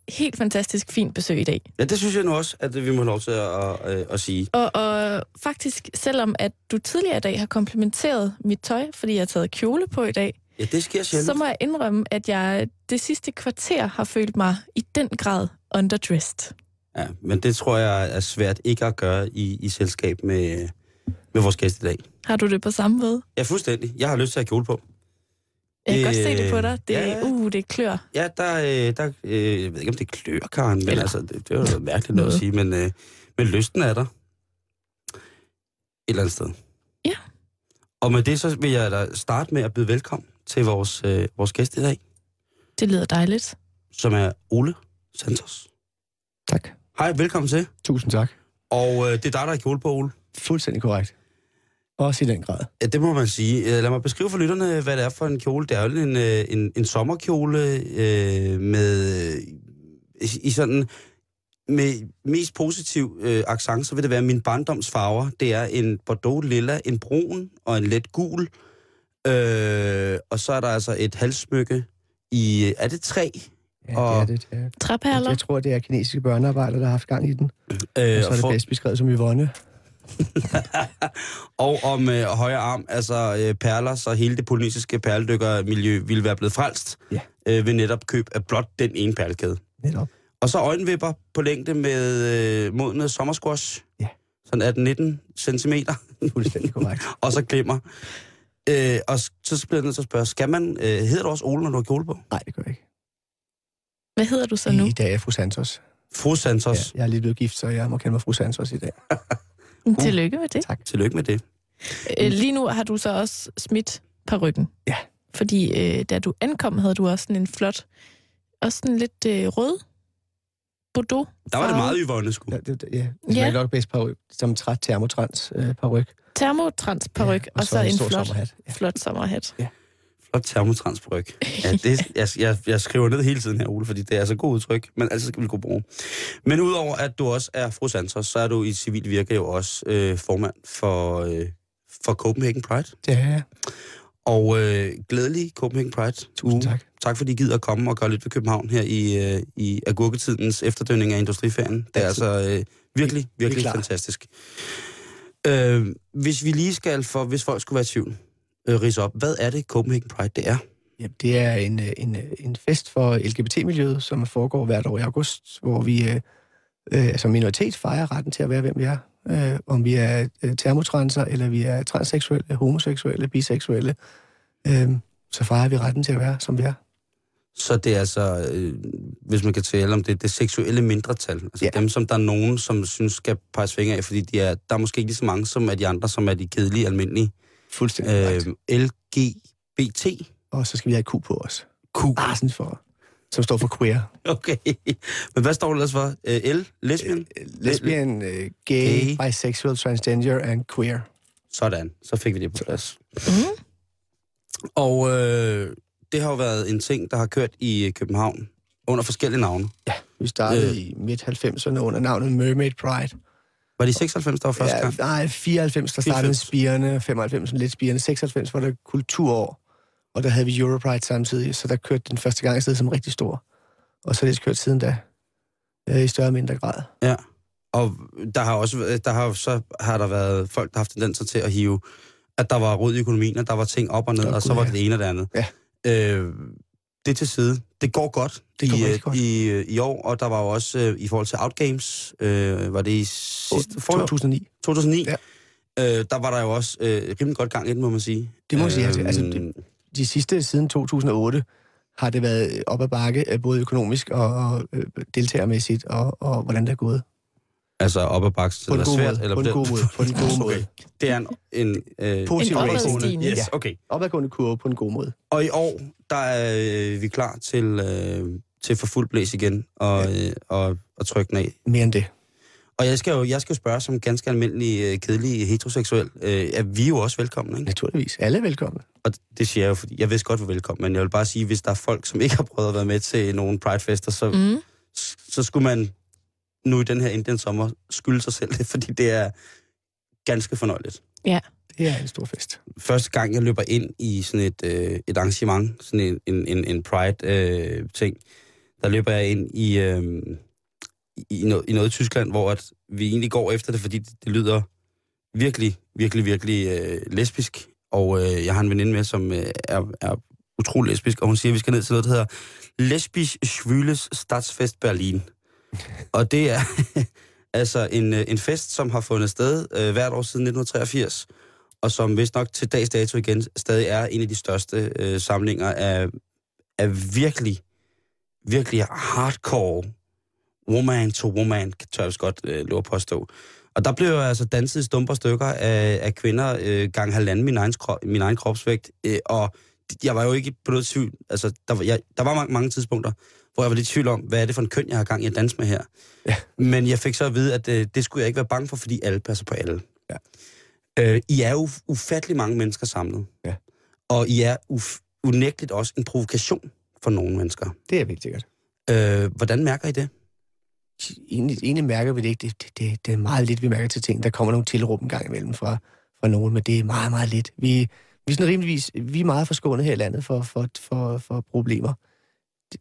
helt fantastisk fint besøg i dag. Ja, det synes jeg nu også, at vi må have lov til at, at, at sige. Og, og faktisk, selvom at du tidligere i dag har komplimenteret mit tøj, fordi jeg har taget kjole på i dag, Ja, det sker sjældent. så må jeg indrømme, at jeg det sidste kvarter har følt mig i den grad underdressed. Ja, men det tror jeg er svært ikke at gøre i, i selskab med, med vores gæst i dag. Har du det på samme måde? Ja, fuldstændig. Jeg har lyst til at kjole på. Jeg kan Det- godt se det på dig. Det, ja. uh, det klør. Ja, der, øh, der øh, jeg ved ikke, om det klør, Karen, men Eller- altså, det, det er jo mærkeligt noget at sige, men, øh, men lysten er der. Et eller andet sted. Ja. Og med det, så vil jeg da starte med at byde velkommen til vores, øh, vores gæst i dag, Det lyder dejligt. som er Ole Santos. Tak. Hej, velkommen til. Tusind tak. Og øh, det er dig, der har kjole på, Ole. Fuldstændig korrekt. Også i den grad. Ja, det må man sige. Øh, Lad mig beskrive for lytterne, hvad det er for en kjole. Det er jo en, øh, en, en sommerkjole øh, med øh, i sådan med mest positiv øh, accent, så vil det være min barndomsfarver. Det er en bordeaux lilla, en brun og en let gul. Øh, og så er der altså et halssmykke i, er det træ? Ja, Og- det er det. det er. Træperler? Jeg tror, det er kinesiske børnearbejdere, der har haft gang i den. Øh, Og så er det for, bedst beskrevet som Yvonne. og om øh, højre arm, altså øh, perler, så hele det polynesiske perledykkermiljø ville være blevet frelst Ja. øh, ved netop køb af blot den ene perlekæde. Netop. Og så øjenvipper på længde med øh, modne sommersquash. Ja. Sådan 18-19 centimeter. Fuldstændig korrekt. og så glimmer. Øh, og så bliver jeg nødt til at spørge, skal man, øh, hedder du også Ole, når du har kjole på? Nej, det gør jeg ikke. Hvad hedder du så nu? I, dag er jeg fru Santos. Fru Santos, Ja, jeg er lige blevet gift, så jeg må kalde mig fru Santos i dag. Tillykke med det. Tak. tillykke med det. Øh, lige nu har du så også smidt på ryggen. Ja. Fordi øh, da du ankom, havde du også sådan en flot, også sådan lidt øh, rød Bordeaux. Der var det meget Yvonne, sgu. Ja, det, ja. det Ja. er nok bedst på som træt termotrans øh, par ryg. Termotrans på ryg, og, så, en stor flot, sommerhat. Ja. flot sommerhat. Flot termotransbryg. Ja, det, jeg, jeg, jeg skriver ned hele tiden her, Ole, fordi det er så god udtryk, men altid skal vi kunne bruge. Men udover at du også er fru Santos, så er du i civil virke jo også øh, formand for, øh, for Copenhagen Pride. Det er jeg. Og øh, glædelig Copenhagen Pride. Tusind tak. Tak fordi I gider at komme og gøre lidt ved København her i, øh, i agurketidens efterdønning af industriferien. Det er altså øh, virkelig, virkelig klar. fantastisk. Øh, hvis vi lige skal, for hvis folk skulle være i tvivl, øh, rise op, hvad er det Copenhagen Pride det er? Ja, det er en, øh, en, øh, en fest for LGBT-miljøet, som foregår hvert år i august, hvor vi øh, øh, som minoritet fejrer retten til at være, hvem vi er. Øh, om vi er øh, termotranser, eller vi er transseksuelle, homoseksuelle, biseksuelle, øh, så fejrer vi retten til at være, som vi er. Så det er altså, øh, hvis man kan tale om det, det seksuelle mindretal. Altså Ja. dem, som der er nogen, som synes skal peges fingre af, fordi de er, der er måske ikke lige så mange, som er de andre, som er de kedelige, almindelige. Fuldstændig øh, LGBT. Og så skal vi have Q på os. Q. Sådan for, som står for queer. Okay. Men hvad står der ellers for? Øh, L? Lesbian? Lesbian, øh, gay, Gay. gay, bisexual, transgender and queer. Sådan, så fik vi det på plads. Mm. Og øh, det har jo været en ting, der har kørt i øh, København under forskellige navne. Vi startede Øh. øh. i midt-90'erne under navnet Mermaid Pride. Var det i 96, der var første Ja, gang? nej, 94, der 94. startede spirene, 95 lidt spirene, 96 var der kulturår, og der havde vi Europride samtidig, så der kørte den første gang afsted som rigtig stor. Og så er det kørt siden da, øh, i større og mindre grad. Ja. Og der har også været- der har, så har der været folk, der har haft tendenser til at hive, at der var rod i økonomien, og der var ting op og ned, Åh, og så var ja. det ene og det andet. Ja. Øh, det til side. Det går godt, Det går i, godt. i, øh, i år, og der var jo også øh, i forhold til Outgames, øh, var det i sidste forår? 2009. 2009, Ja. øh, der var der jo også øh, rimelig godt gang i den, må man sige. Det må man sige, altså- Øhm, altså, det- De sidste, siden 2008, har det været op ad bakke, øh, både økonomisk og, og øh, deltagermæssigt, og, og hvordan det er gået. altså op ad bakke, så På en det er god svært? måde. Eller På en god måde. På en god måde. Okay. Det er en... en øh, Positiv En opadgående. Yes, Ja. okay. Opadgående kurve på en god måde. Og i år, der er øh, vi klar til, øh, til for fuld blæs igen, og, øh, og, og trykke den af. Mere end det. Og jeg skal jo, jeg skal jo spørge som ganske almindelig, øh, kedelig heteroseksuel, øh, er vi jo også velkomne, ikke? Naturligvis. Alle er velkomne. Og det siger jeg jo, fordi jeg vidste godt, hvor velkommen, men jeg vil bare sige, hvis der er folk, som ikke har prøvet at være med til nogle Pride-fester, så, mm. Så skulle man nu i den her Indian sommer skylde sig selv det, fordi det er ganske fornøjeligt. Det er en stor fest. første gang, jeg løber ind i sådan et, øh, et arrangement, sådan en, en, en, en Pride-ting, der løber jeg ind i, øh, i, noget, i noget i Tyskland, hvor at vi egentlig går efter det, fordi det, det lyder virkelig, virkelig, virkelig øh, lesbisk. Og øh, jeg har en veninde med, som øh, er, er utrolig lesbisk, og hun siger, at vi skal ned til noget, der hedder Lesbisch Schwules Stadsfest Berlin. og det er altså en, øh, en fest, som har fundet sted øh, hvert år siden 1983, og som vist nok til dags dato igen stadig er en af de største øh, samlinger af, af virkelig, virkelig hardcore woman to woman, tør jeg vist godt øh, lov at påstå. Og der blev jo altså danset i stumper stykker af, af kvinder øh, gang halvanden min egen, krop, min egen kropsvægt. Øh, og jeg var jo ikke på noget tvivl, altså der var, jeg, der var mange, mange tidspunkter, hvor jeg var lidt i tvivl om, hvad er det for en køn, jeg har gang i at danse med her. Ja. Men jeg fik så at vide, at øh, det skulle jeg ikke være bange for, fordi alle passer på alle. Ja. Øh, I er jo ufattelig mange mennesker samlet. Ja. Og I er uf- unægteligt også en provokation for nogle mennesker. Det er sikkert. Øh, hvordan mærker I det? Egentlig, egentlig mærker vi det ikke. Det, det, det, det er meget lidt, vi mærker til ting. Der kommer nogle tilråb en gang imellem fra, fra nogen, men det er meget, meget lidt. Vi, vi er sådan rimeligvis, vi er meget forskånet her i landet for, for, for, for problemer.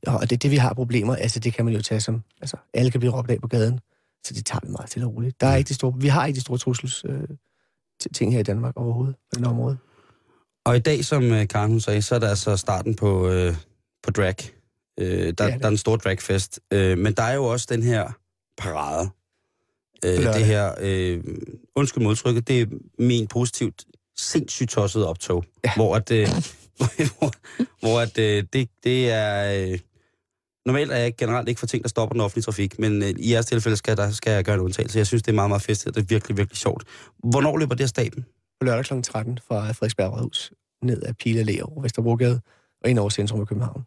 og det er det, vi har problemer. Altså, det kan man jo tage som... Altså, alle kan blive råbt af på gaden. Så det tager vi meget til og roligt. Der er ikke de store, vi har ikke de store trussels øh, ting her i Danmark overhovedet på den område. Og i dag, som øh, Karen hun sagde, så er der altså starten på, øh, på drag. Øh, der, det. der er en stor dragfest. Øh, men der er jo også den her parade. Øh, Lørdag. det her, øh, undskyld modtrykket, det er min positivt sindssygt tosset optog. Ja. Hvor at, øh, hvor, hvor at, øh, det, det er... Øh, normalt er jeg generelt ikke for ting, der stopper den offentlige trafik, men øh, i jeres tilfælde skal, der, skal jeg gøre en undtagelse. Jeg synes, det er meget, meget festet. Det er virkelig, virkelig sjovt. Hvornår løber det af staben? På lørdag kl. 13 fra Frederiksberg Rådhus ned ad Pile Allé over Vesterbrogade og ind over centrum af København.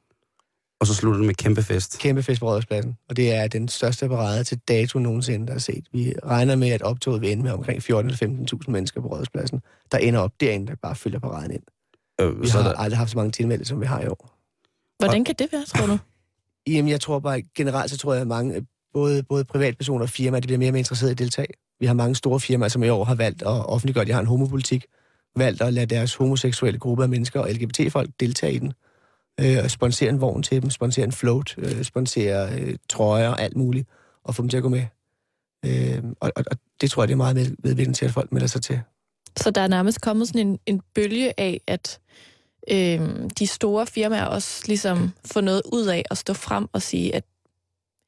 Og så slutter det med kæmpe fest. Kæmpe fest på Rådhuspladsen, og det er den største parade til dato nogensinde, der er set. Vi regner med, at optoget vil ende med omkring 14-15.000 mennesker på Rådhuspladsen, der ender op derinde, der bare følger paraden ind. Øh, Vi så har der, aldrig haft så mange tilmeldte, som vi har i år. Hvordan kan det være, tror du? Jamen, jeg tror bare, generelt så tror jeg, at mange, både, både privatpersoner og firmaer, de bliver mere og mere interesserede i at deltage. Vi har mange store firmaer, som i år har valgt at offentliggøre, at de har en homopolitik, valgt at lade deres homoseksuelle gruppe af mennesker og LGBT-folk deltage i den. Øh, sponsere en vogn til dem, sponsere en float, øh, sponsere øh, trøjer og alt muligt, og få dem til at gå med. Øh, og, og, og det tror jeg, det er meget med- medvirkende til, at folk melder sig til. Så der er nærmest kommet sådan en, en bølge af, at øhm, de store firmaer også ligesom får noget ud af at stå frem og sige, at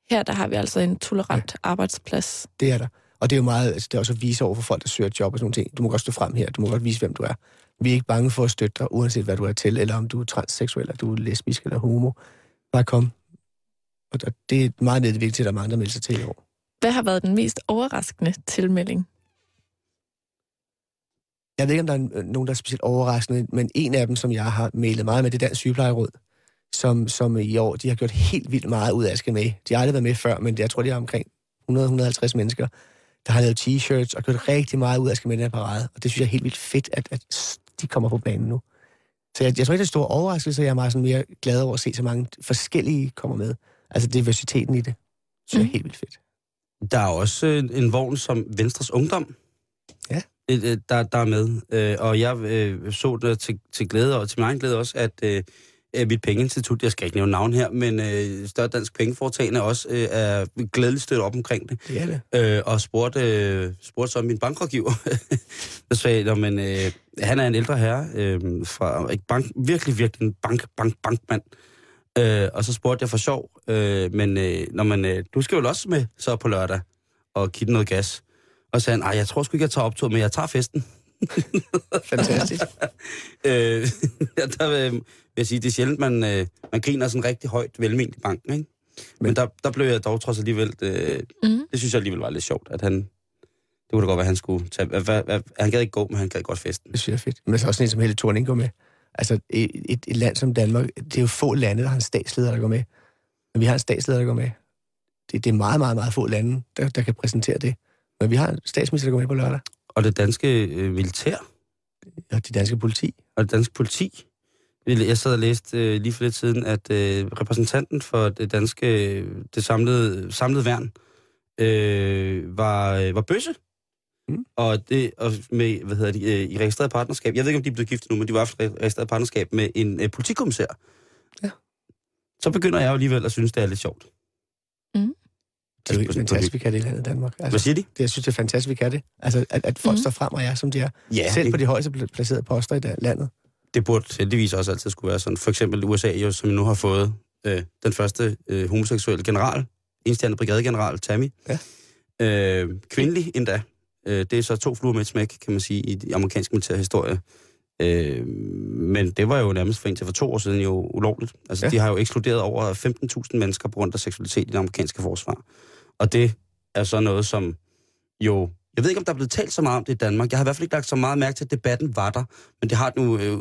her der har vi altså en tolerant arbejdsplads. Det er der. Og det er jo meget, altså, det er også at vise over for folk, der søger job og sådan nogle ting. Du må godt stå frem her, du må godt vise, hvem du er. Vi er ikke bange for at støtte dig, uanset hvad du er til, eller om du er transseksuel, eller du er lesbisk eller homo. Bare kom. Og det er meget vigtigt, at der er mange, der melder sig til i år. Hvad har været den mest overraskende tilmelding? Jeg ved ikke, om der er øh, nogen, der er specielt overraskende, men en af dem, som jeg har mailet meget med, det er Dansk Sygeplejeråd, som, som i år, de har gjort helt vildt meget ud af at skal med. De har aldrig været med før, men jeg tror, de har omkring 100-150 mennesker, der har lavet t-shirts og gjort rigtig meget ud af at skal med i den her parade. Og det synes jeg er helt vildt fedt, at, at de kommer på banen nu. Så jeg, jeg tror ikke, det er en stor overraskelse. Jeg er meget sådan mere glad over at se, så mange forskellige kommer med. Altså diversiteten i det, synes jeg er Mm. helt vildt fedt. Der er også øh, en vogn som Venstres Ungdom, Ja. øh, der, der er med. Øh, Og jeg så det til, til glæde, og til min egen glæde også, at øh, mit pengeinstitut, jeg skal ikke nævne navn her, men øh, Større Dansk Pengeforetagende også øh, er glædeligt støttet op omkring det. Det er det. Øh, og spurgte, øh, spurgte så min bankrådgiver, der sagde, "Nå, men, øh, han er en ældre herre, øh, fra ikke bank, virkelig, virkelig en bank, bank, bankmand. Øh, og så spurgte jeg for sjov, øh, men øh, når man, øh, du skal vel også med så på lørdag og den noget gas. Og så sagde han, "Ej, jeg tror sgu ikke, jeg tager optog, men jeg tager festen. Fantastisk. Øh, ja, der vil vil jeg sige, det er sjældent, man, øh, man griner sådan rigtig højt velment i banken, ikke? Men, men der, der blev jeg dog trods alligevel, øh, Mm. det synes jeg alligevel var lidt sjovt, at han, det kunne da godt være, at han skulle tage, hvad, hvad, han gad ikke gå, men han gad godt festen. Det synes jeg er fedt. Men så også en som Helle Thorning går med. Altså, et, et, et land som Danmark, det er jo få lande, der har en statsleder, der går med. Men vi har en statsleder, der går med. Det, det er meget, meget, meget få lande, der, der kan præsentere det. Men vi har en statsminister, der går med på lørdag. Og det danske øh, militær Og det danske politi. og det danske politi. Jeg sad og læste øh, lige for lidt siden, at øh, repræsentanten for det danske, det samlede, samlede værn, øh, var, øh, var bøsse. Mm. Og det og med, hvad hedder de, øh, i registreret partnerskab. Jeg ved ikke, om de blevet gift nu, men de var i registreret partnerskab med en øh, politikommissær. Ja. Så begynder jeg jo alligevel at synes, det er lidt sjovt. Det er jo helt fantastisk, vi kan det i landet Danmark. Hvad Altså, siger de? det, jeg synes, det er fantastisk, vi kan det. Altså, at, at folk mm. står frem og er, som de er. Ja, Selv det, på de højeste pla- placerede poster i landet. det burde heldigvis også altid skulle være sådan. For eksempel USA, jo, som nu har fået øh, den første øh, homoseksuelle general, enstjernet brigadegeneral, Tammy. Ja. Øh, kvindelig endda. Øh, det er så to fluer med et smæk, kan man sige, i de amerikanske militære historie. Øh, men det var jo nærmest for indtil for to år siden jo ulovligt. Altså. Ja. de har jo ekskluderet over 15.000 mennesker på grund af seksualitet i det amerikanske forsvar. Og det er så noget, som jo... Jeg ved ikke, om der er blevet talt så meget om det i Danmark. Jeg har i hvert fald ikke lagt så meget mærke til, at debatten var der. Men det har det nu øh,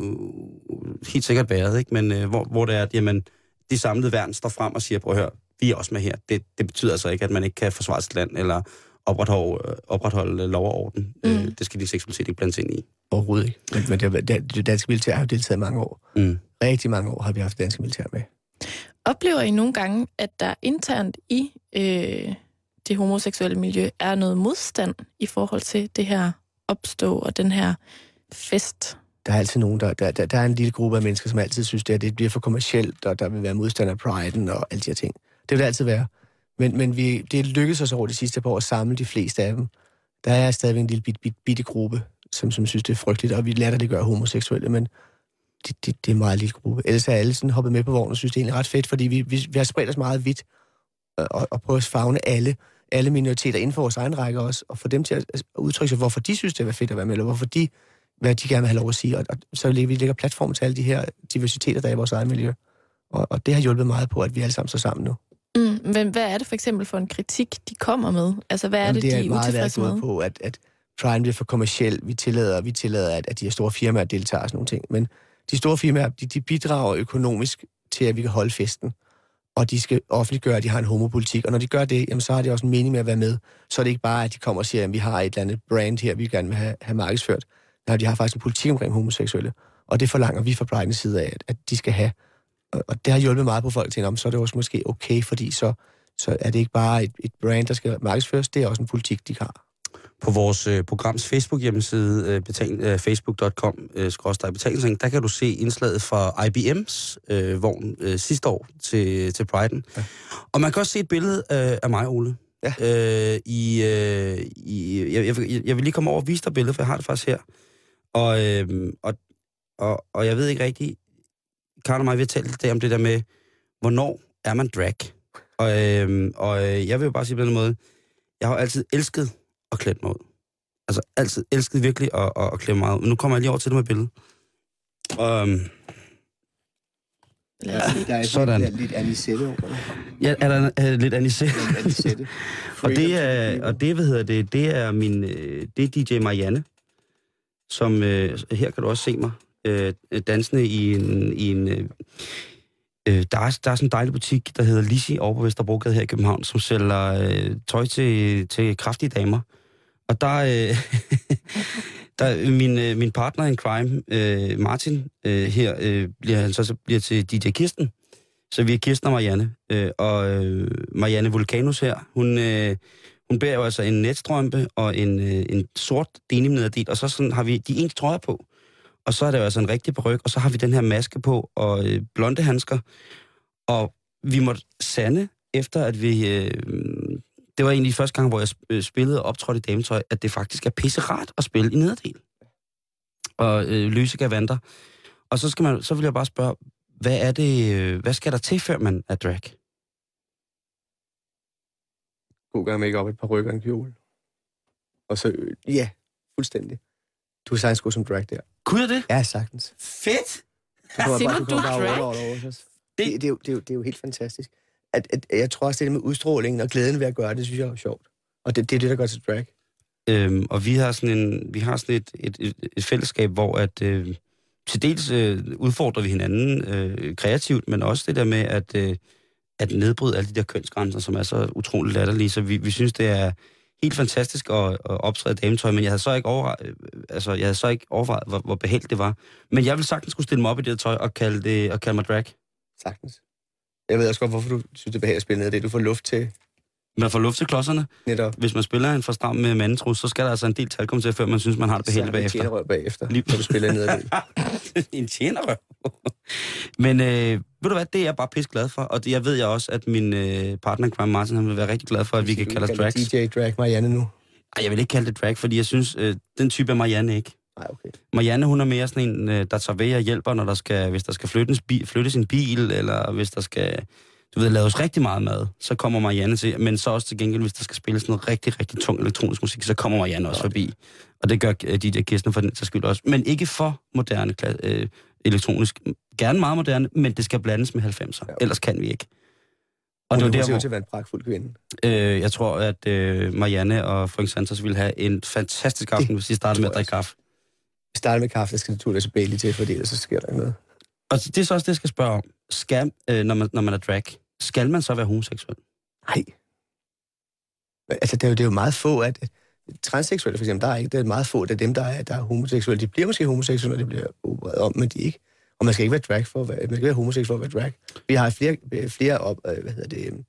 helt sikkert været, ikke? Men øh, hvor, hvor det er, at jamen, de samlede værn står frem og siger, prøv at høre, vi er også med her. Det, det betyder altså ikke, at man ikke kan forsvare sit land, eller opretholde, øh, opretholde lov og orden. Mm. Øh, Mm. det skal de seksualitet ikke blande sig ind i. Overhovedet ikke. Men, men det, det, danske militær har jo deltaget i mange år. Mm. Rigtig mange år har vi haft danske militær med. Oplever I nogle gange, at der internt i øh, det homoseksuelle miljø er noget modstand i forhold til det her opstå og den her fest, der er altid nogen, der, der, der, der er en lille gruppe af mennesker, som altid synes, det, at det bliver for kommercielt, og der vil være modstander af priden og alle de her ting. Det vil det altid være. Men, men vi, det lykkedes os over de sidste par år at samle de fleste af dem. Der er stadigvæk en lille bit, bit, bitte gruppe, som, som synes, det er frygteligt, og vi latterliggør det homoseksuelle, men det, det, det er en meget lille gruppe. Ellers er alle sådan hoppet med på vognen og synes, det er egentlig ret fedt, fordi vi, vi, vi har spredt os meget vidt øh, og, og prøvet at fagne alle, alle minoriteter inden for vores egen række også, og få dem til at udtrykke sig, hvorfor de synes, det er fedt at være med, eller hvorfor de, hvad de gerne vil have lov at sige. Og, og så lægger vi lægger platform til alle de her diversiteter, der er i vores eget miljø. Og, og det har hjulpet meget på, at vi alle sammen står sammen nu. Mm, men hvad er det for eksempel for en kritik, de kommer med? Altså, hvad er Jamen, det, det de er meget utilfredse med? på, at, at Pride bliver for kommersiel. Vi tillader, vi tillader at, at de her store firmaer deltager og sådan nogle ting. Men de store firmaer, de, de bidrager økonomisk til, at vi kan holde festen. Og de skal offentliggøre, at de har en homopolitik. Og når de gør det, jamen, så har de også en mening med at være med. Så er det ikke bare, at de kommer og siger, at vi har et eller andet brand her, vi gerne vil have, have markedsført. Nej, de har faktisk en politik omkring homoseksuelle. Og det forlanger vi fra Pride's side af, at, at de skal have. Og, og det har hjulpet meget på folk til, om så er det også måske okay, fordi så, så er det ikke bare et, et brand, der skal markedsføres, det er også en politik, de har. På vores øh, programs Facebook-hjemmeside, øh, betal, øh, facebook.com, øh, der kan du se indslaget fra IBM's øh, vogn øh, sidste år til, til Pride'en. Ja. Og man kan også se et billede øh, af mig, Ole. Ja. Øh, i, øh, i, jeg, jeg, vil- jeg vil lige komme over og vise dig billedet, for jeg har det faktisk her. Og, øh, og, og, og jeg ved ikke rigtigt, Karen og mig, vi har talt lidt om det der med, hvornår er man drag? Og, øh, og øh, jeg vil jo bare sige på den måde, jeg har altid elsket at klæde mig ud. Altså altid elsket virkelig at, at, at klæde mig ud. Men nu kommer jeg lige over til det med billedet. Og, øhm, Lad os se. Der er Sådan. Der er lidt anisette over det. ja, er der er lidt anisette? Anisette. og det er, og det, hvad hedder det, det er min, øh, det er DJ Marianne, som, øh, her kan du også se mig, øh, dansende i en, i en øh, der, er, der er sådan en dejlig butik, der hedder Lisi over på Vesterbrogade her i København, som sælger øh, tøj til, til kraftige damer. Og der, øh, der min, øh, min partner in crime, øh, Martin, øh, her øh, bliver han så, så bliver til DJ Kirsten. Så vi er Kirsten og Marianne. Øh, og øh, Marianne Vulkanus her, hun, øh, hun bærer jo altså en netstrømpe og en, øh, en sort denim nederdel, og så sådan har vi de ens trøjer på. Og så er der jo altså en rigtig peruk, og så har vi den her maske på, og øh, blonde handsker. Og vi måtte sande, efter at vi... Øh, det var egentlig første gang, hvor jeg øh, spillede og optrådte i dametøj, at det faktisk er pisse rart at spille i nederdel. Og øh, løse gavanter. Og så, skal man, så vil jeg bare spørge, hvad er det, øh, hvad skal der til, før man er drag? God gang make op et par rykker og en kjole. Og så, øh, ja, fuldstændig. Du kan sagtens gå som drag der. Kunne jeg det? Ja, sagtens. Fedt! Du kommer bare, du, kommer du er bare drag? over, over, over, os. det, det, er jo, det, er jo, det er jo helt fantastisk. At, at, jeg tror også, det med udstrålingen og glæden ved at gøre det, synes jeg er sjovt. Og det, det er det, der gør til drag. Øhm, og vi har sådan, en, vi har sådan et, et, et, et fællesskab, hvor at, øh, til dels øh, udfordrer vi hinanden øh, kreativt, men også det der med at, øh, at nedbryde alle de der kønsgrænser, som er så utroligt latterlige. Så vi, vi synes, det er helt fantastisk at, at optræde dametøj, men jeg havde så ikke, overvejet, øh, altså, jeg havde så ikke overvejet, hvor, hvor behageligt det var. Men jeg vil sagtens skulle stille mig op i det tøj og kalde, det, og kalde mig drag. Sagtens. Jeg ved også godt, hvorfor du synes, det er behageligt at spille ned. Det er, du får luft til Man får luft til klodserne. netop. Hvis man spiller en for stram med mandetrus, så skal der altså en del talkom til, før man synes, man har det behageligt bagefter. bagefter. bagefter, Lige- når du spiller ned det. en tjenerøv. Men øh, ved du hvad, det er jeg bare pisse glad for, og det, jeg ved jeg også, at min øh, partner, Graham Martin, han vil være rigtig glad for, at vi kan kalde os drags. DJ Drag Marianne nu. Ej, jeg vil ikke kalde det drag, fordi jeg synes, øh, den type er Marianne ikke. Nej, okay. Marianne, hun er mere sådan en, øh, der tager ved og hjælper, når der skal, hvis der skal flyttes, bi, flyttes en bil, eller hvis der skal, du ved, laves rigtig meget mad, så kommer Marianne til. Men så også til gengæld, hvis der skal spilles noget rigtig, rigtig tung elektronisk musik, så kommer Marianne også forbi. Og det gør øh, DJ Kirsten for den sags skyld også. Men ikke for moderne øh, elektronisk. Gerne meget moderne, men det skal blandes med 90'er. Ja. Ellers kan vi ikke. Og Og det var det der, til at være en pragtfuld kvinde. øh, jeg tror, at øh, Marianne og Frank Santos ville have en fantastisk aften, hvis de startede med at drikke kaffe. Vi starter med kaffe, der skal naturligvis Bailey til, fordi ellers så sker der ikke noget. Og det er så også det, jeg skal spørge om. Skal, øh, når, man, når man er drag, skal man så være homoseksuel? Nej. Altså, det er, jo, det er jo meget få, at transseksuelle for eksempel, der er ikke, det er meget få af dem, der er, der er homoseksuelle. De bliver måske homoseksuelle, når de bliver opereret om, men de ikke. Og man skal ikke være drag for at være, man skal være homoseksuel for at være drag. Vi har flere, flere op, øh, hvad hedder det,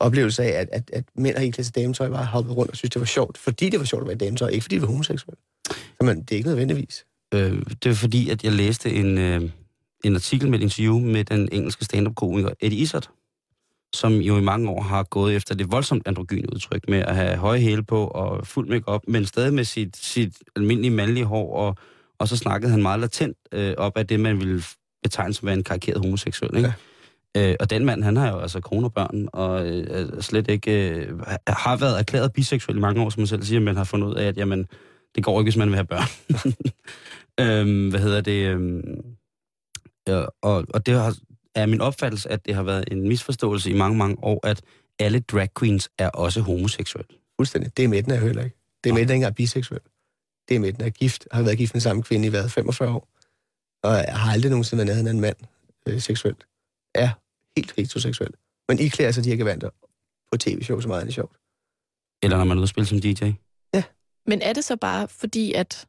oplevelse oplevelser af, at, at, at mænd har ikke klædt dametøj, bare hoppet rundt og synes, det var sjovt, fordi det var sjovt at være dametøj, ikke fordi det var homoseksuel. Så man, det er ikke nødvendigvis. Øh, det er fordi, at jeg læste en, øh, en artikel med et interview med den engelske stand-up-komiker Eddie Izzard, som jo i mange år har gået efter det voldsomt androgyne udtryk med at have høje hæle på og fuld makeup, men stadig med sit, sit almindelige mandlige hår, og, og så snakkede han meget latent øh, op af det, man ville betegne som en karikeret homoseksuel. Ikke? Ja. Øh, og den mand, han har jo altså kone og børn, og øh, slet ikke øh, har været erklæret biseksuel i mange år, som man selv siger, men har fundet ud af, at jamen, det går ikke, hvis man vil have børn. øhm, hvad hedder det? Øhm, ja, og, og det har, er min opfattelse, at det har været en misforståelse i mange, mange år, at alle drag queens er også homoseksuelle. Fuldstændig. Det er midten af heller ikke. Det er midten ikke er biseksuel. Det er midten af gift. Har været gift med samme kvinde i hvad, 45 år. Og jeg har aldrig nogensinde været nede en mand øh, seksuelt. Er helt heteroseksuel. Men I klæder sig de her gevanter på tv-show, så meget er det sjovt. Eller når man er ude at spille som DJ. Men er det så bare fordi, at,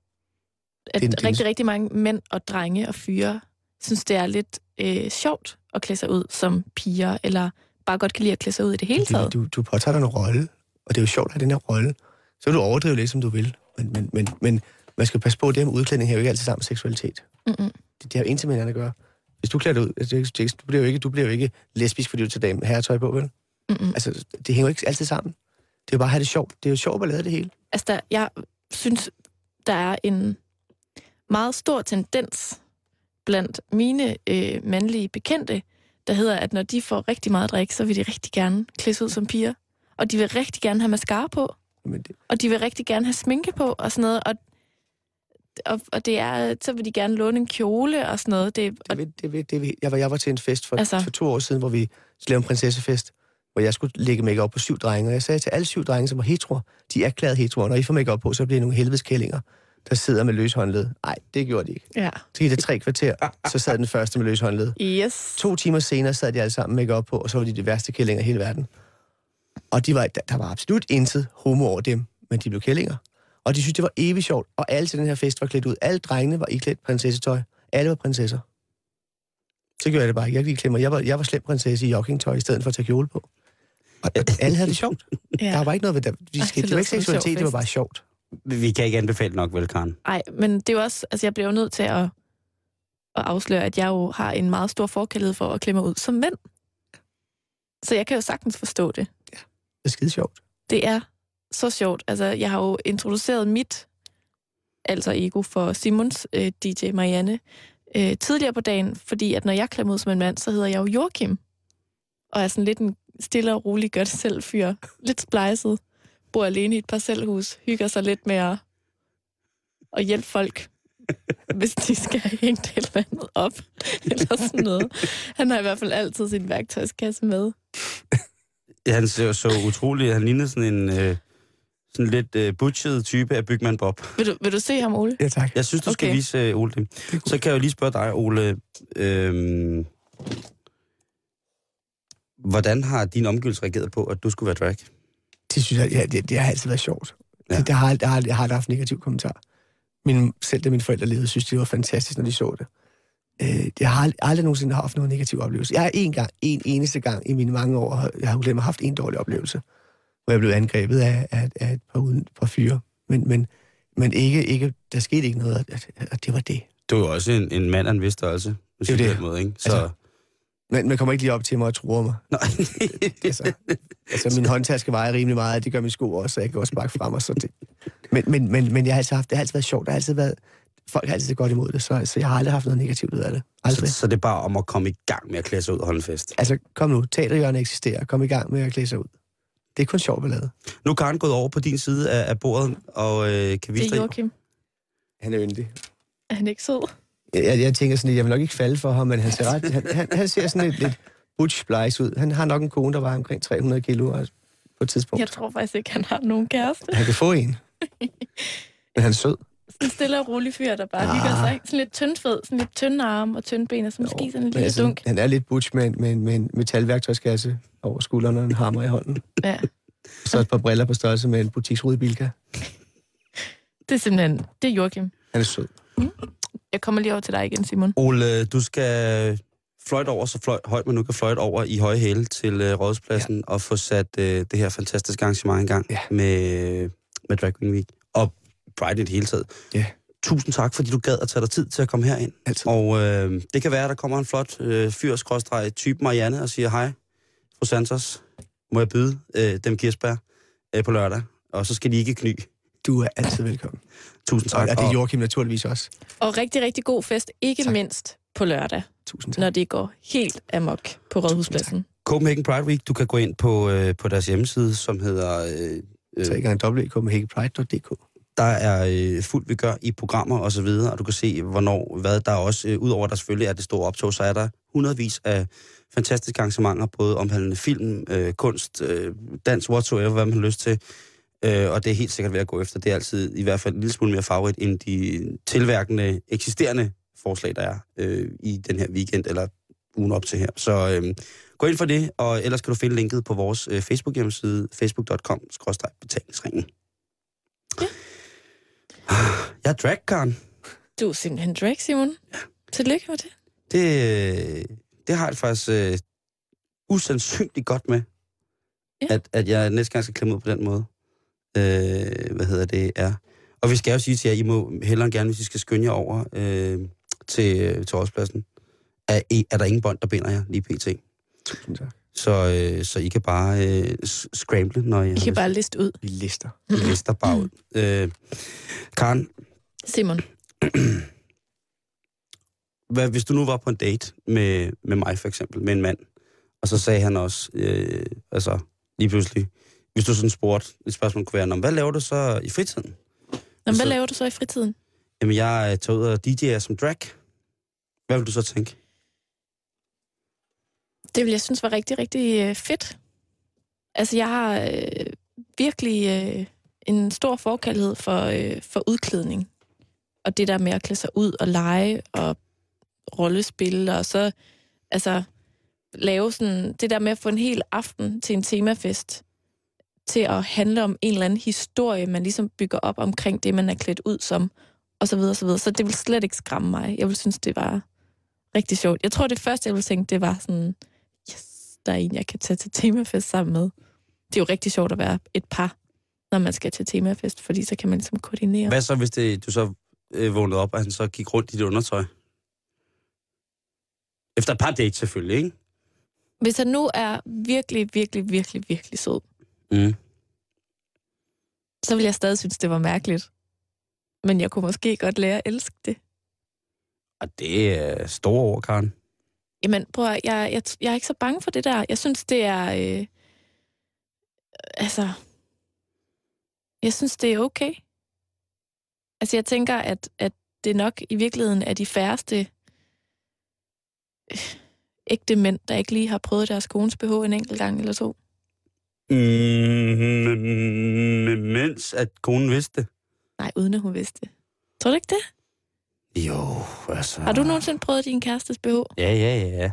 at Det er en- det, rigtig, rigtig mange mænd og drenge og fyre synes, det er lidt øh, sjovt at klæde sig ud som piger, eller bare godt kan lide at klæde sig ud i det hele taget? Du, du påtager dig en rolle, og det er jo sjovt at have den her rolle. Så kan du overdrive lidt, som du vil. Men, men, men, men man skal passe på, at det her med udklædning her er jo ikke altid sammen med seksualitet. Mm-mm. Det, det har intet med hinanden at gøre. Hvis du klæder dig ud, altså, det du bliver jo ikke, du bliver jo ikke lesbisk, fordi du tager dame herretøj på, vel? Mm-mm. Altså, det hænger jo ikke altid sammen. Det er jo bare at have det sjovt. Det er jo sjovt at lave det hele. Altså, der, jeg synes, der er en meget stor tendens blandt mine øh, mandlige bekendte, der hedder, at når de får rigtig meget drik, så vil de rigtig gerne klædes ud som piger. Og de vil rigtig gerne have mascara på, Men det, og de vil rigtig gerne have sminke på og sådan noget. Og, og, og det er, så vil de gerne låne en kjole og sådan noget. Det, det, og, det, ved, det ved. Jeg, var, jeg var til en fest for, Altså. for to år siden, hvor vi lavede en prinsessefest, hvor jeg skulle lægge make op på syv drenge. Og jeg sagde til alle syv drenge, som var heteroer, de er erklæret heteroer. Når I får make op på, så bliver I nogle helvedeskællinger, der sidder med løs håndled. Nej, det gjorde de ikke. ja. Så gik det tre kvarter, så sad den første med løs håndled. Yes. To timer senere sad de alle sammen make op på, og så var de de værste kællinger i hele verden. Og de var, der, der var absolut intet homo over dem, men de blev kællinger. Og de synes, det var evigt sjovt. Og alle til den her fest var klædt ud. Alle drengene var iklædt prinsessetøj. Alle var prinsesser. Så gjorde jeg det bare. Jeg, gik mig. jeg, var, jeg var slem prinsesse i joggingtøj, i stedet for at tage kjole på. Og alle havde det sjovt. Ja. Der var ikke noget ved det. Vi skete. det var ikke seksualitet, det var bare sjovt. Vi kan ikke anbefale nok, vel, Karen? Ej, men det er jo også, altså jeg bliver jo nødt til at, at afsløre, at jeg jo har en meget stor forkærlighed for at klemme ud som mænd. Så jeg kan jo sagtens forstå det. Det er skide sjovt. Det er så sjovt. Altså, jeg har jo introduceret mit altså ego for Simons øh, DJ Marianne øh, tidligere på dagen, fordi at når jeg klemmer ud som en mand, så hedder jeg jo Joachim. Og er sådan lidt en stille og rolig gør det selv fyr. Lidt splejset. Bor alene i et parcelhus. Hygger sig lidt med at, at hjælpe folk, hvis de skal have hængt et eller andet op. Eller sådan noget. Han har i hvert fald altid sin værktøjskasse med. Ja, han ser så utrolig, han ligner sådan en øh, sådan lidt øh, butchet type af Bygman Bob. Vil du, vil du se ham, Ole? Ja, tak. Jeg synes, du skal Okay. vise øh, Ole det. Så kan jeg jo lige spørge dig, Ole. Øh, hvordan har din omgivelser reageret på, at du skulle være drag? Det synes jeg, ja, det, det har altid været sjovt. Ja. Det, det har, jeg, har, jeg har haft negativ kommentar. Min, selv da mine forældre levede, synes det var fantastisk, når de så det. Øh, jeg har aldrig, aldrig nogensinde haft nogen negativ oplevelse. Jeg har en gang, en eneste gang i mine mange år, jeg har glemt, haft en dårlig oplevelse, hvor jeg blev angrebet af, af, af et par, uden, par fyre. Men, men, men ikke, ikke, der skete ikke noget, at, at det var det. Du er jo også en, en mand af en vis størrelse. på Det det. Måde, ikke? Så, Altså- Men man kommer ikke lige op til mig og truer mig. Nej. Altså, altså min håndtaske vejer rimelig meget, det gør min sko også, så jeg kan også sparke frem og så det. Men, men, men, men jeg har altid haft, det har altid været sjovt, det har altid været, folk har altid godt imod det, så, så jeg har aldrig haft noget negativt ud af det. så, Aldrig. så det er bare om at komme i gang med at klæde sig ud og holde en fest. Altså, kom nu, teaterhjørnet eksisterer, kom i gang med at klæde sig ud. Det er kun sjovt ballade. Nu er Karen gået over på din side af, af bordet, og øh, kan vise Det er. Joachim. Han er yndig. Er han ikke sød? Jeg, jeg, tænker sådan lidt, jeg vil nok ikke falde for ham, men han ser, ret, han, han, han ser sådan lidt, lidt butch ud. Han har nok en kone, der var omkring 300 kilo altså, på et tidspunkt. Jeg tror faktisk ikke, han har nogen kæreste. Han kan få en. Men han er sød. Sådan en stille og rolig fyr, der bare Ah. hygger sig. Sådan lidt tyndfed, sådan lidt tynde arme og tynde ben, og så måske sådan en lille altså, dunk. Han er lidt butch med, med, med en metalværktøjskasse over skulderen og en hammer i hånden. Ja. Så et par briller på størrelse med en butiksrude bilka. Det er simpelthen, det er Joachim. Han er sød. Jeg kommer lige over til dig igen, Simon. Ole, du skal fløjte over, så fløj, højt man nu kan fløjte over i høje hæle til øh, Rådspladsen ja. og få sat øh, det her fantastiske arrangement i gang Ja. med, med Drag Queen Week og Pride i det hele taget. Ja. tusind tak, fordi du gad at tage dig tid til at komme herind. Altid. Og øh, det kan være, at der kommer en flot øh, fyr, skråstreg, type Marianne, og siger, hej, fru Santos, må jeg byde øh, dem kirsebær øh, på lørdag? Og så skal de ikke kny. Du er altid velkommen. Tusind Og, tak. og det er Joachim naturligvis også. Og rigtig, rigtig god fest, ikke Tak. mindst på lørdag, Tusind tak. når det går helt amok på Rådhuspladsen. Copenhagen Pride Week, du kan gå ind på, øh, på deres hjemmeside, som hedder... Øh, øh, Så ikke engang www.copenhagenpride.dk. der er øh, fuldt vi gør i programmer og så videre, og du kan se, hvornår, hvad der er også, øh, udover der selvfølgelig er det store optog, så er der hundredvis af fantastiske arrangementer, både omhandlende film, øh, kunst, øh, dans, whatsoever, hvad man har lyst til. Øh, og det er helt sikkert ved at gå efter. Det er altid i hvert fald en lille smule mere favorit end de tilværkende, eksisterende forslag, der er øh, i den her weekend, eller ugen op til her. Så øh, gå ind for det, og ellers kan du finde linket på vores øh, Facebook-hjemmeside, facebook.com-betalingsringen. Jeg er drag, Karen. Du er simpelthen drag, Simon. Ja. Tillykke med det. Det, det har jeg faktisk øh, usandsynligt godt med, Ja. at, at jeg næste gang skal klemme ud på den måde. Øh, hvad hedder det, er. Og vi skal jo sige til jer, I må hellere gerne, hvis I skal skynde jer over øh, til, øh, til årspladsen, er, er der ingen bånd, der binder jer lige pt. Tusind tak. Så, øh, så I kan bare øh, scramble, når I, I kan bare liste ud. Vi lister. I lister bare ud. Øh, Karen, Simon, hvad, hvis du nu var på en date med, med mig for eksempel, med en mand, og så sagde han også, øh, altså lige pludselig, hvis du sådan spurgte, et spørgsmål kunne være, "Nå, hvad laver du så i fritiden? Nå, Så- hvad laver du så i fritiden? Jamen, jeg øh, tager ud og DJ'er som drag. Hvad vil du så tænke? Det vil jeg synes var rigtig, rigtig øh, fedt. Altså, jeg har øh, virkelig øh, en stor forkærlighed for, øh, for udklædning. Og det der med at klæde sig ud og lege og rollespil, og så altså lave sådan, det der med at få en hel aften til en temafest, til at handle om en eller anden historie, man ligesom bygger op omkring det, man er klædt ud som, og så videre, og så videre. Så det vil slet ikke skræmme mig. Jeg vil synes, det var rigtig sjovt. Jeg tror, det første, jeg ville tænke, det var sådan, yes, der er en, jeg kan tage til temafest sammen med. Det er jo rigtig sjovt at være et par, når man skal til temafest, fordi så kan man ligesom koordinere. Hvad så, hvis det, du så øh, vågnede op, og han så gik rundt i dit undertøj? Efter et par dates selvfølgelig, ikke? Hvis han nu er virkelig, virkelig, virkelig, virkelig sød, Mm. så vil jeg stadig synes, det var mærkeligt. Men jeg kunne måske godt lære at elske det. Og det er store ord, Karen. Jamen, prøv at, jeg, jeg, jeg er ikke så bange for det der. Jeg synes, det er... Øh, altså... Jeg synes, det er okay. Altså, jeg tænker, at, at det nok i virkeligheden er de færreste øh, ægte mænd, der ikke lige har prøvet deres kones BH en enkelt gang eller to. Mm, mens at konen vidste det. Nej, uden at hun vidste det. Tror du ikke det? Jo, altså... Har du nogensinde prøvet din kærestes BH? Ja, ja, ja.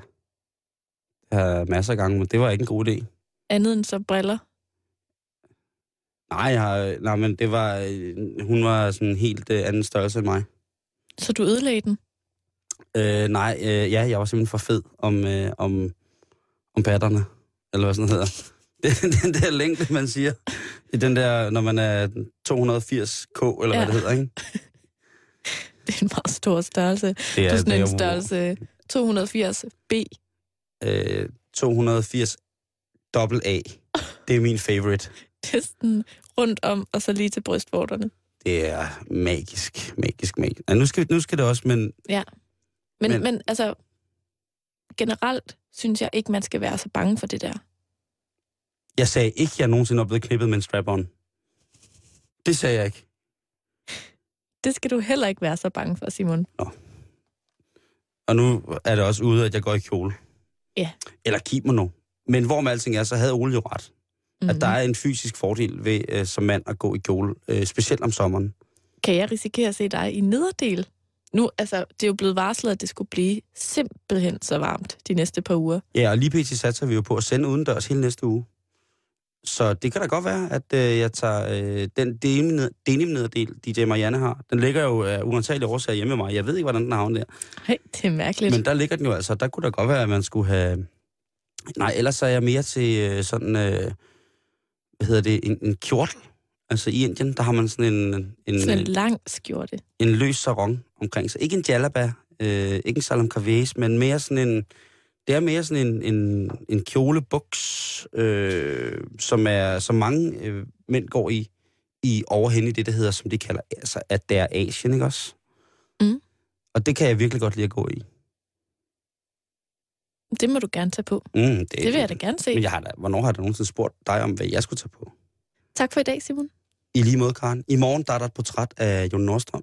Jeg har masser af gange, men det var ikke en god idé. Andet end så briller? Nej, jeg har, nej men det var... øh, Hun var sådan en helt øh, anden størrelse end mig. Så du ødelagde den? Øh, nej, øh, ja, jeg var simpelthen for fed om, øh, om, om patterne. Eller hvad sådan hedder. Det, den der længde, man siger. I den der, når man er 280k, eller ja. Ja. hvad det hedder, ikke? Det er en meget stor størrelse. Det Du er sådan en jo, størrelse 280 B. Øh, 280 dobbelt A. Det er min favorite. Det er sådan rundt om, og så lige til brystvorterne. Det er magisk, magisk, magisk. Ja, nu, skal, nu skal det også, men Men, Men- men, men altså, generelt synes jeg ikke, man skal være så bange for det der. Jeg sagde ikke, at jeg nogensinde er blevet knippet med en strap-on. Det sagde jeg ikke. Det skal du heller ikke være så bange for, Simon. Og nu er det også ude, at jeg går i kjole. Ja. Eller kimono. Men hvor med alting er, så havde Ole jo ret. Mm-hmm. Mm-hmm. At der er en fysisk fordel ved øh, som mand at gå i kjole. Øh, specielt om sommeren. Kan jeg risikere at se dig i nederdel? Nu, altså, det er jo blevet varslet, at det skulle blive simpelthen så varmt de næste par uger. Ja, og lige pt. satser vi jo på at sende udendørs hele næste uge. Så det kan da godt være, at øh, jeg tager øh, den denim-nederdel, DJ Marianne har. Den ligger jo af uantagelige årsager hjemme med mig. Jeg ved ikke, hvordan den havner der. Nej, det er mærkeligt. Men der ligger den jo altså. Der kunne da godt være, at man skulle have... Nej, ellers er jeg mere til øh, sådan... Øh, hvad hedder det? En, en kjortel. Altså i Indien, der har man sådan en, en, Sådan en en, lang skjorte. en løs sarong omkring sig. Ikke en jalaba, øh, ikke en salam kaves, men mere sådan en... Det er mere sådan en, en, en kjolebuks, øh, som, er, som mange øh, mænd går i, i overhen i det, der hedder, som de kalder, altså, at det er Asien, ikke også? Mm. Og det kan jeg virkelig godt lide at gå i. Det må du gerne tage på. Mm, det, Det vil jeg da gerne se. Men jeg har da, hvornår har jeg da nogensinde spurgt dig om, hvad jeg skulle tage på? Tak for i dag, Simon. I lige måde, Karen. I morgen der er der et portræt af Jon Nordstrøm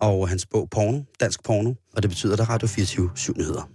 og hans bog Porno, Dansk Porno, og det betyder, at der er Radio 24 7 nyheder.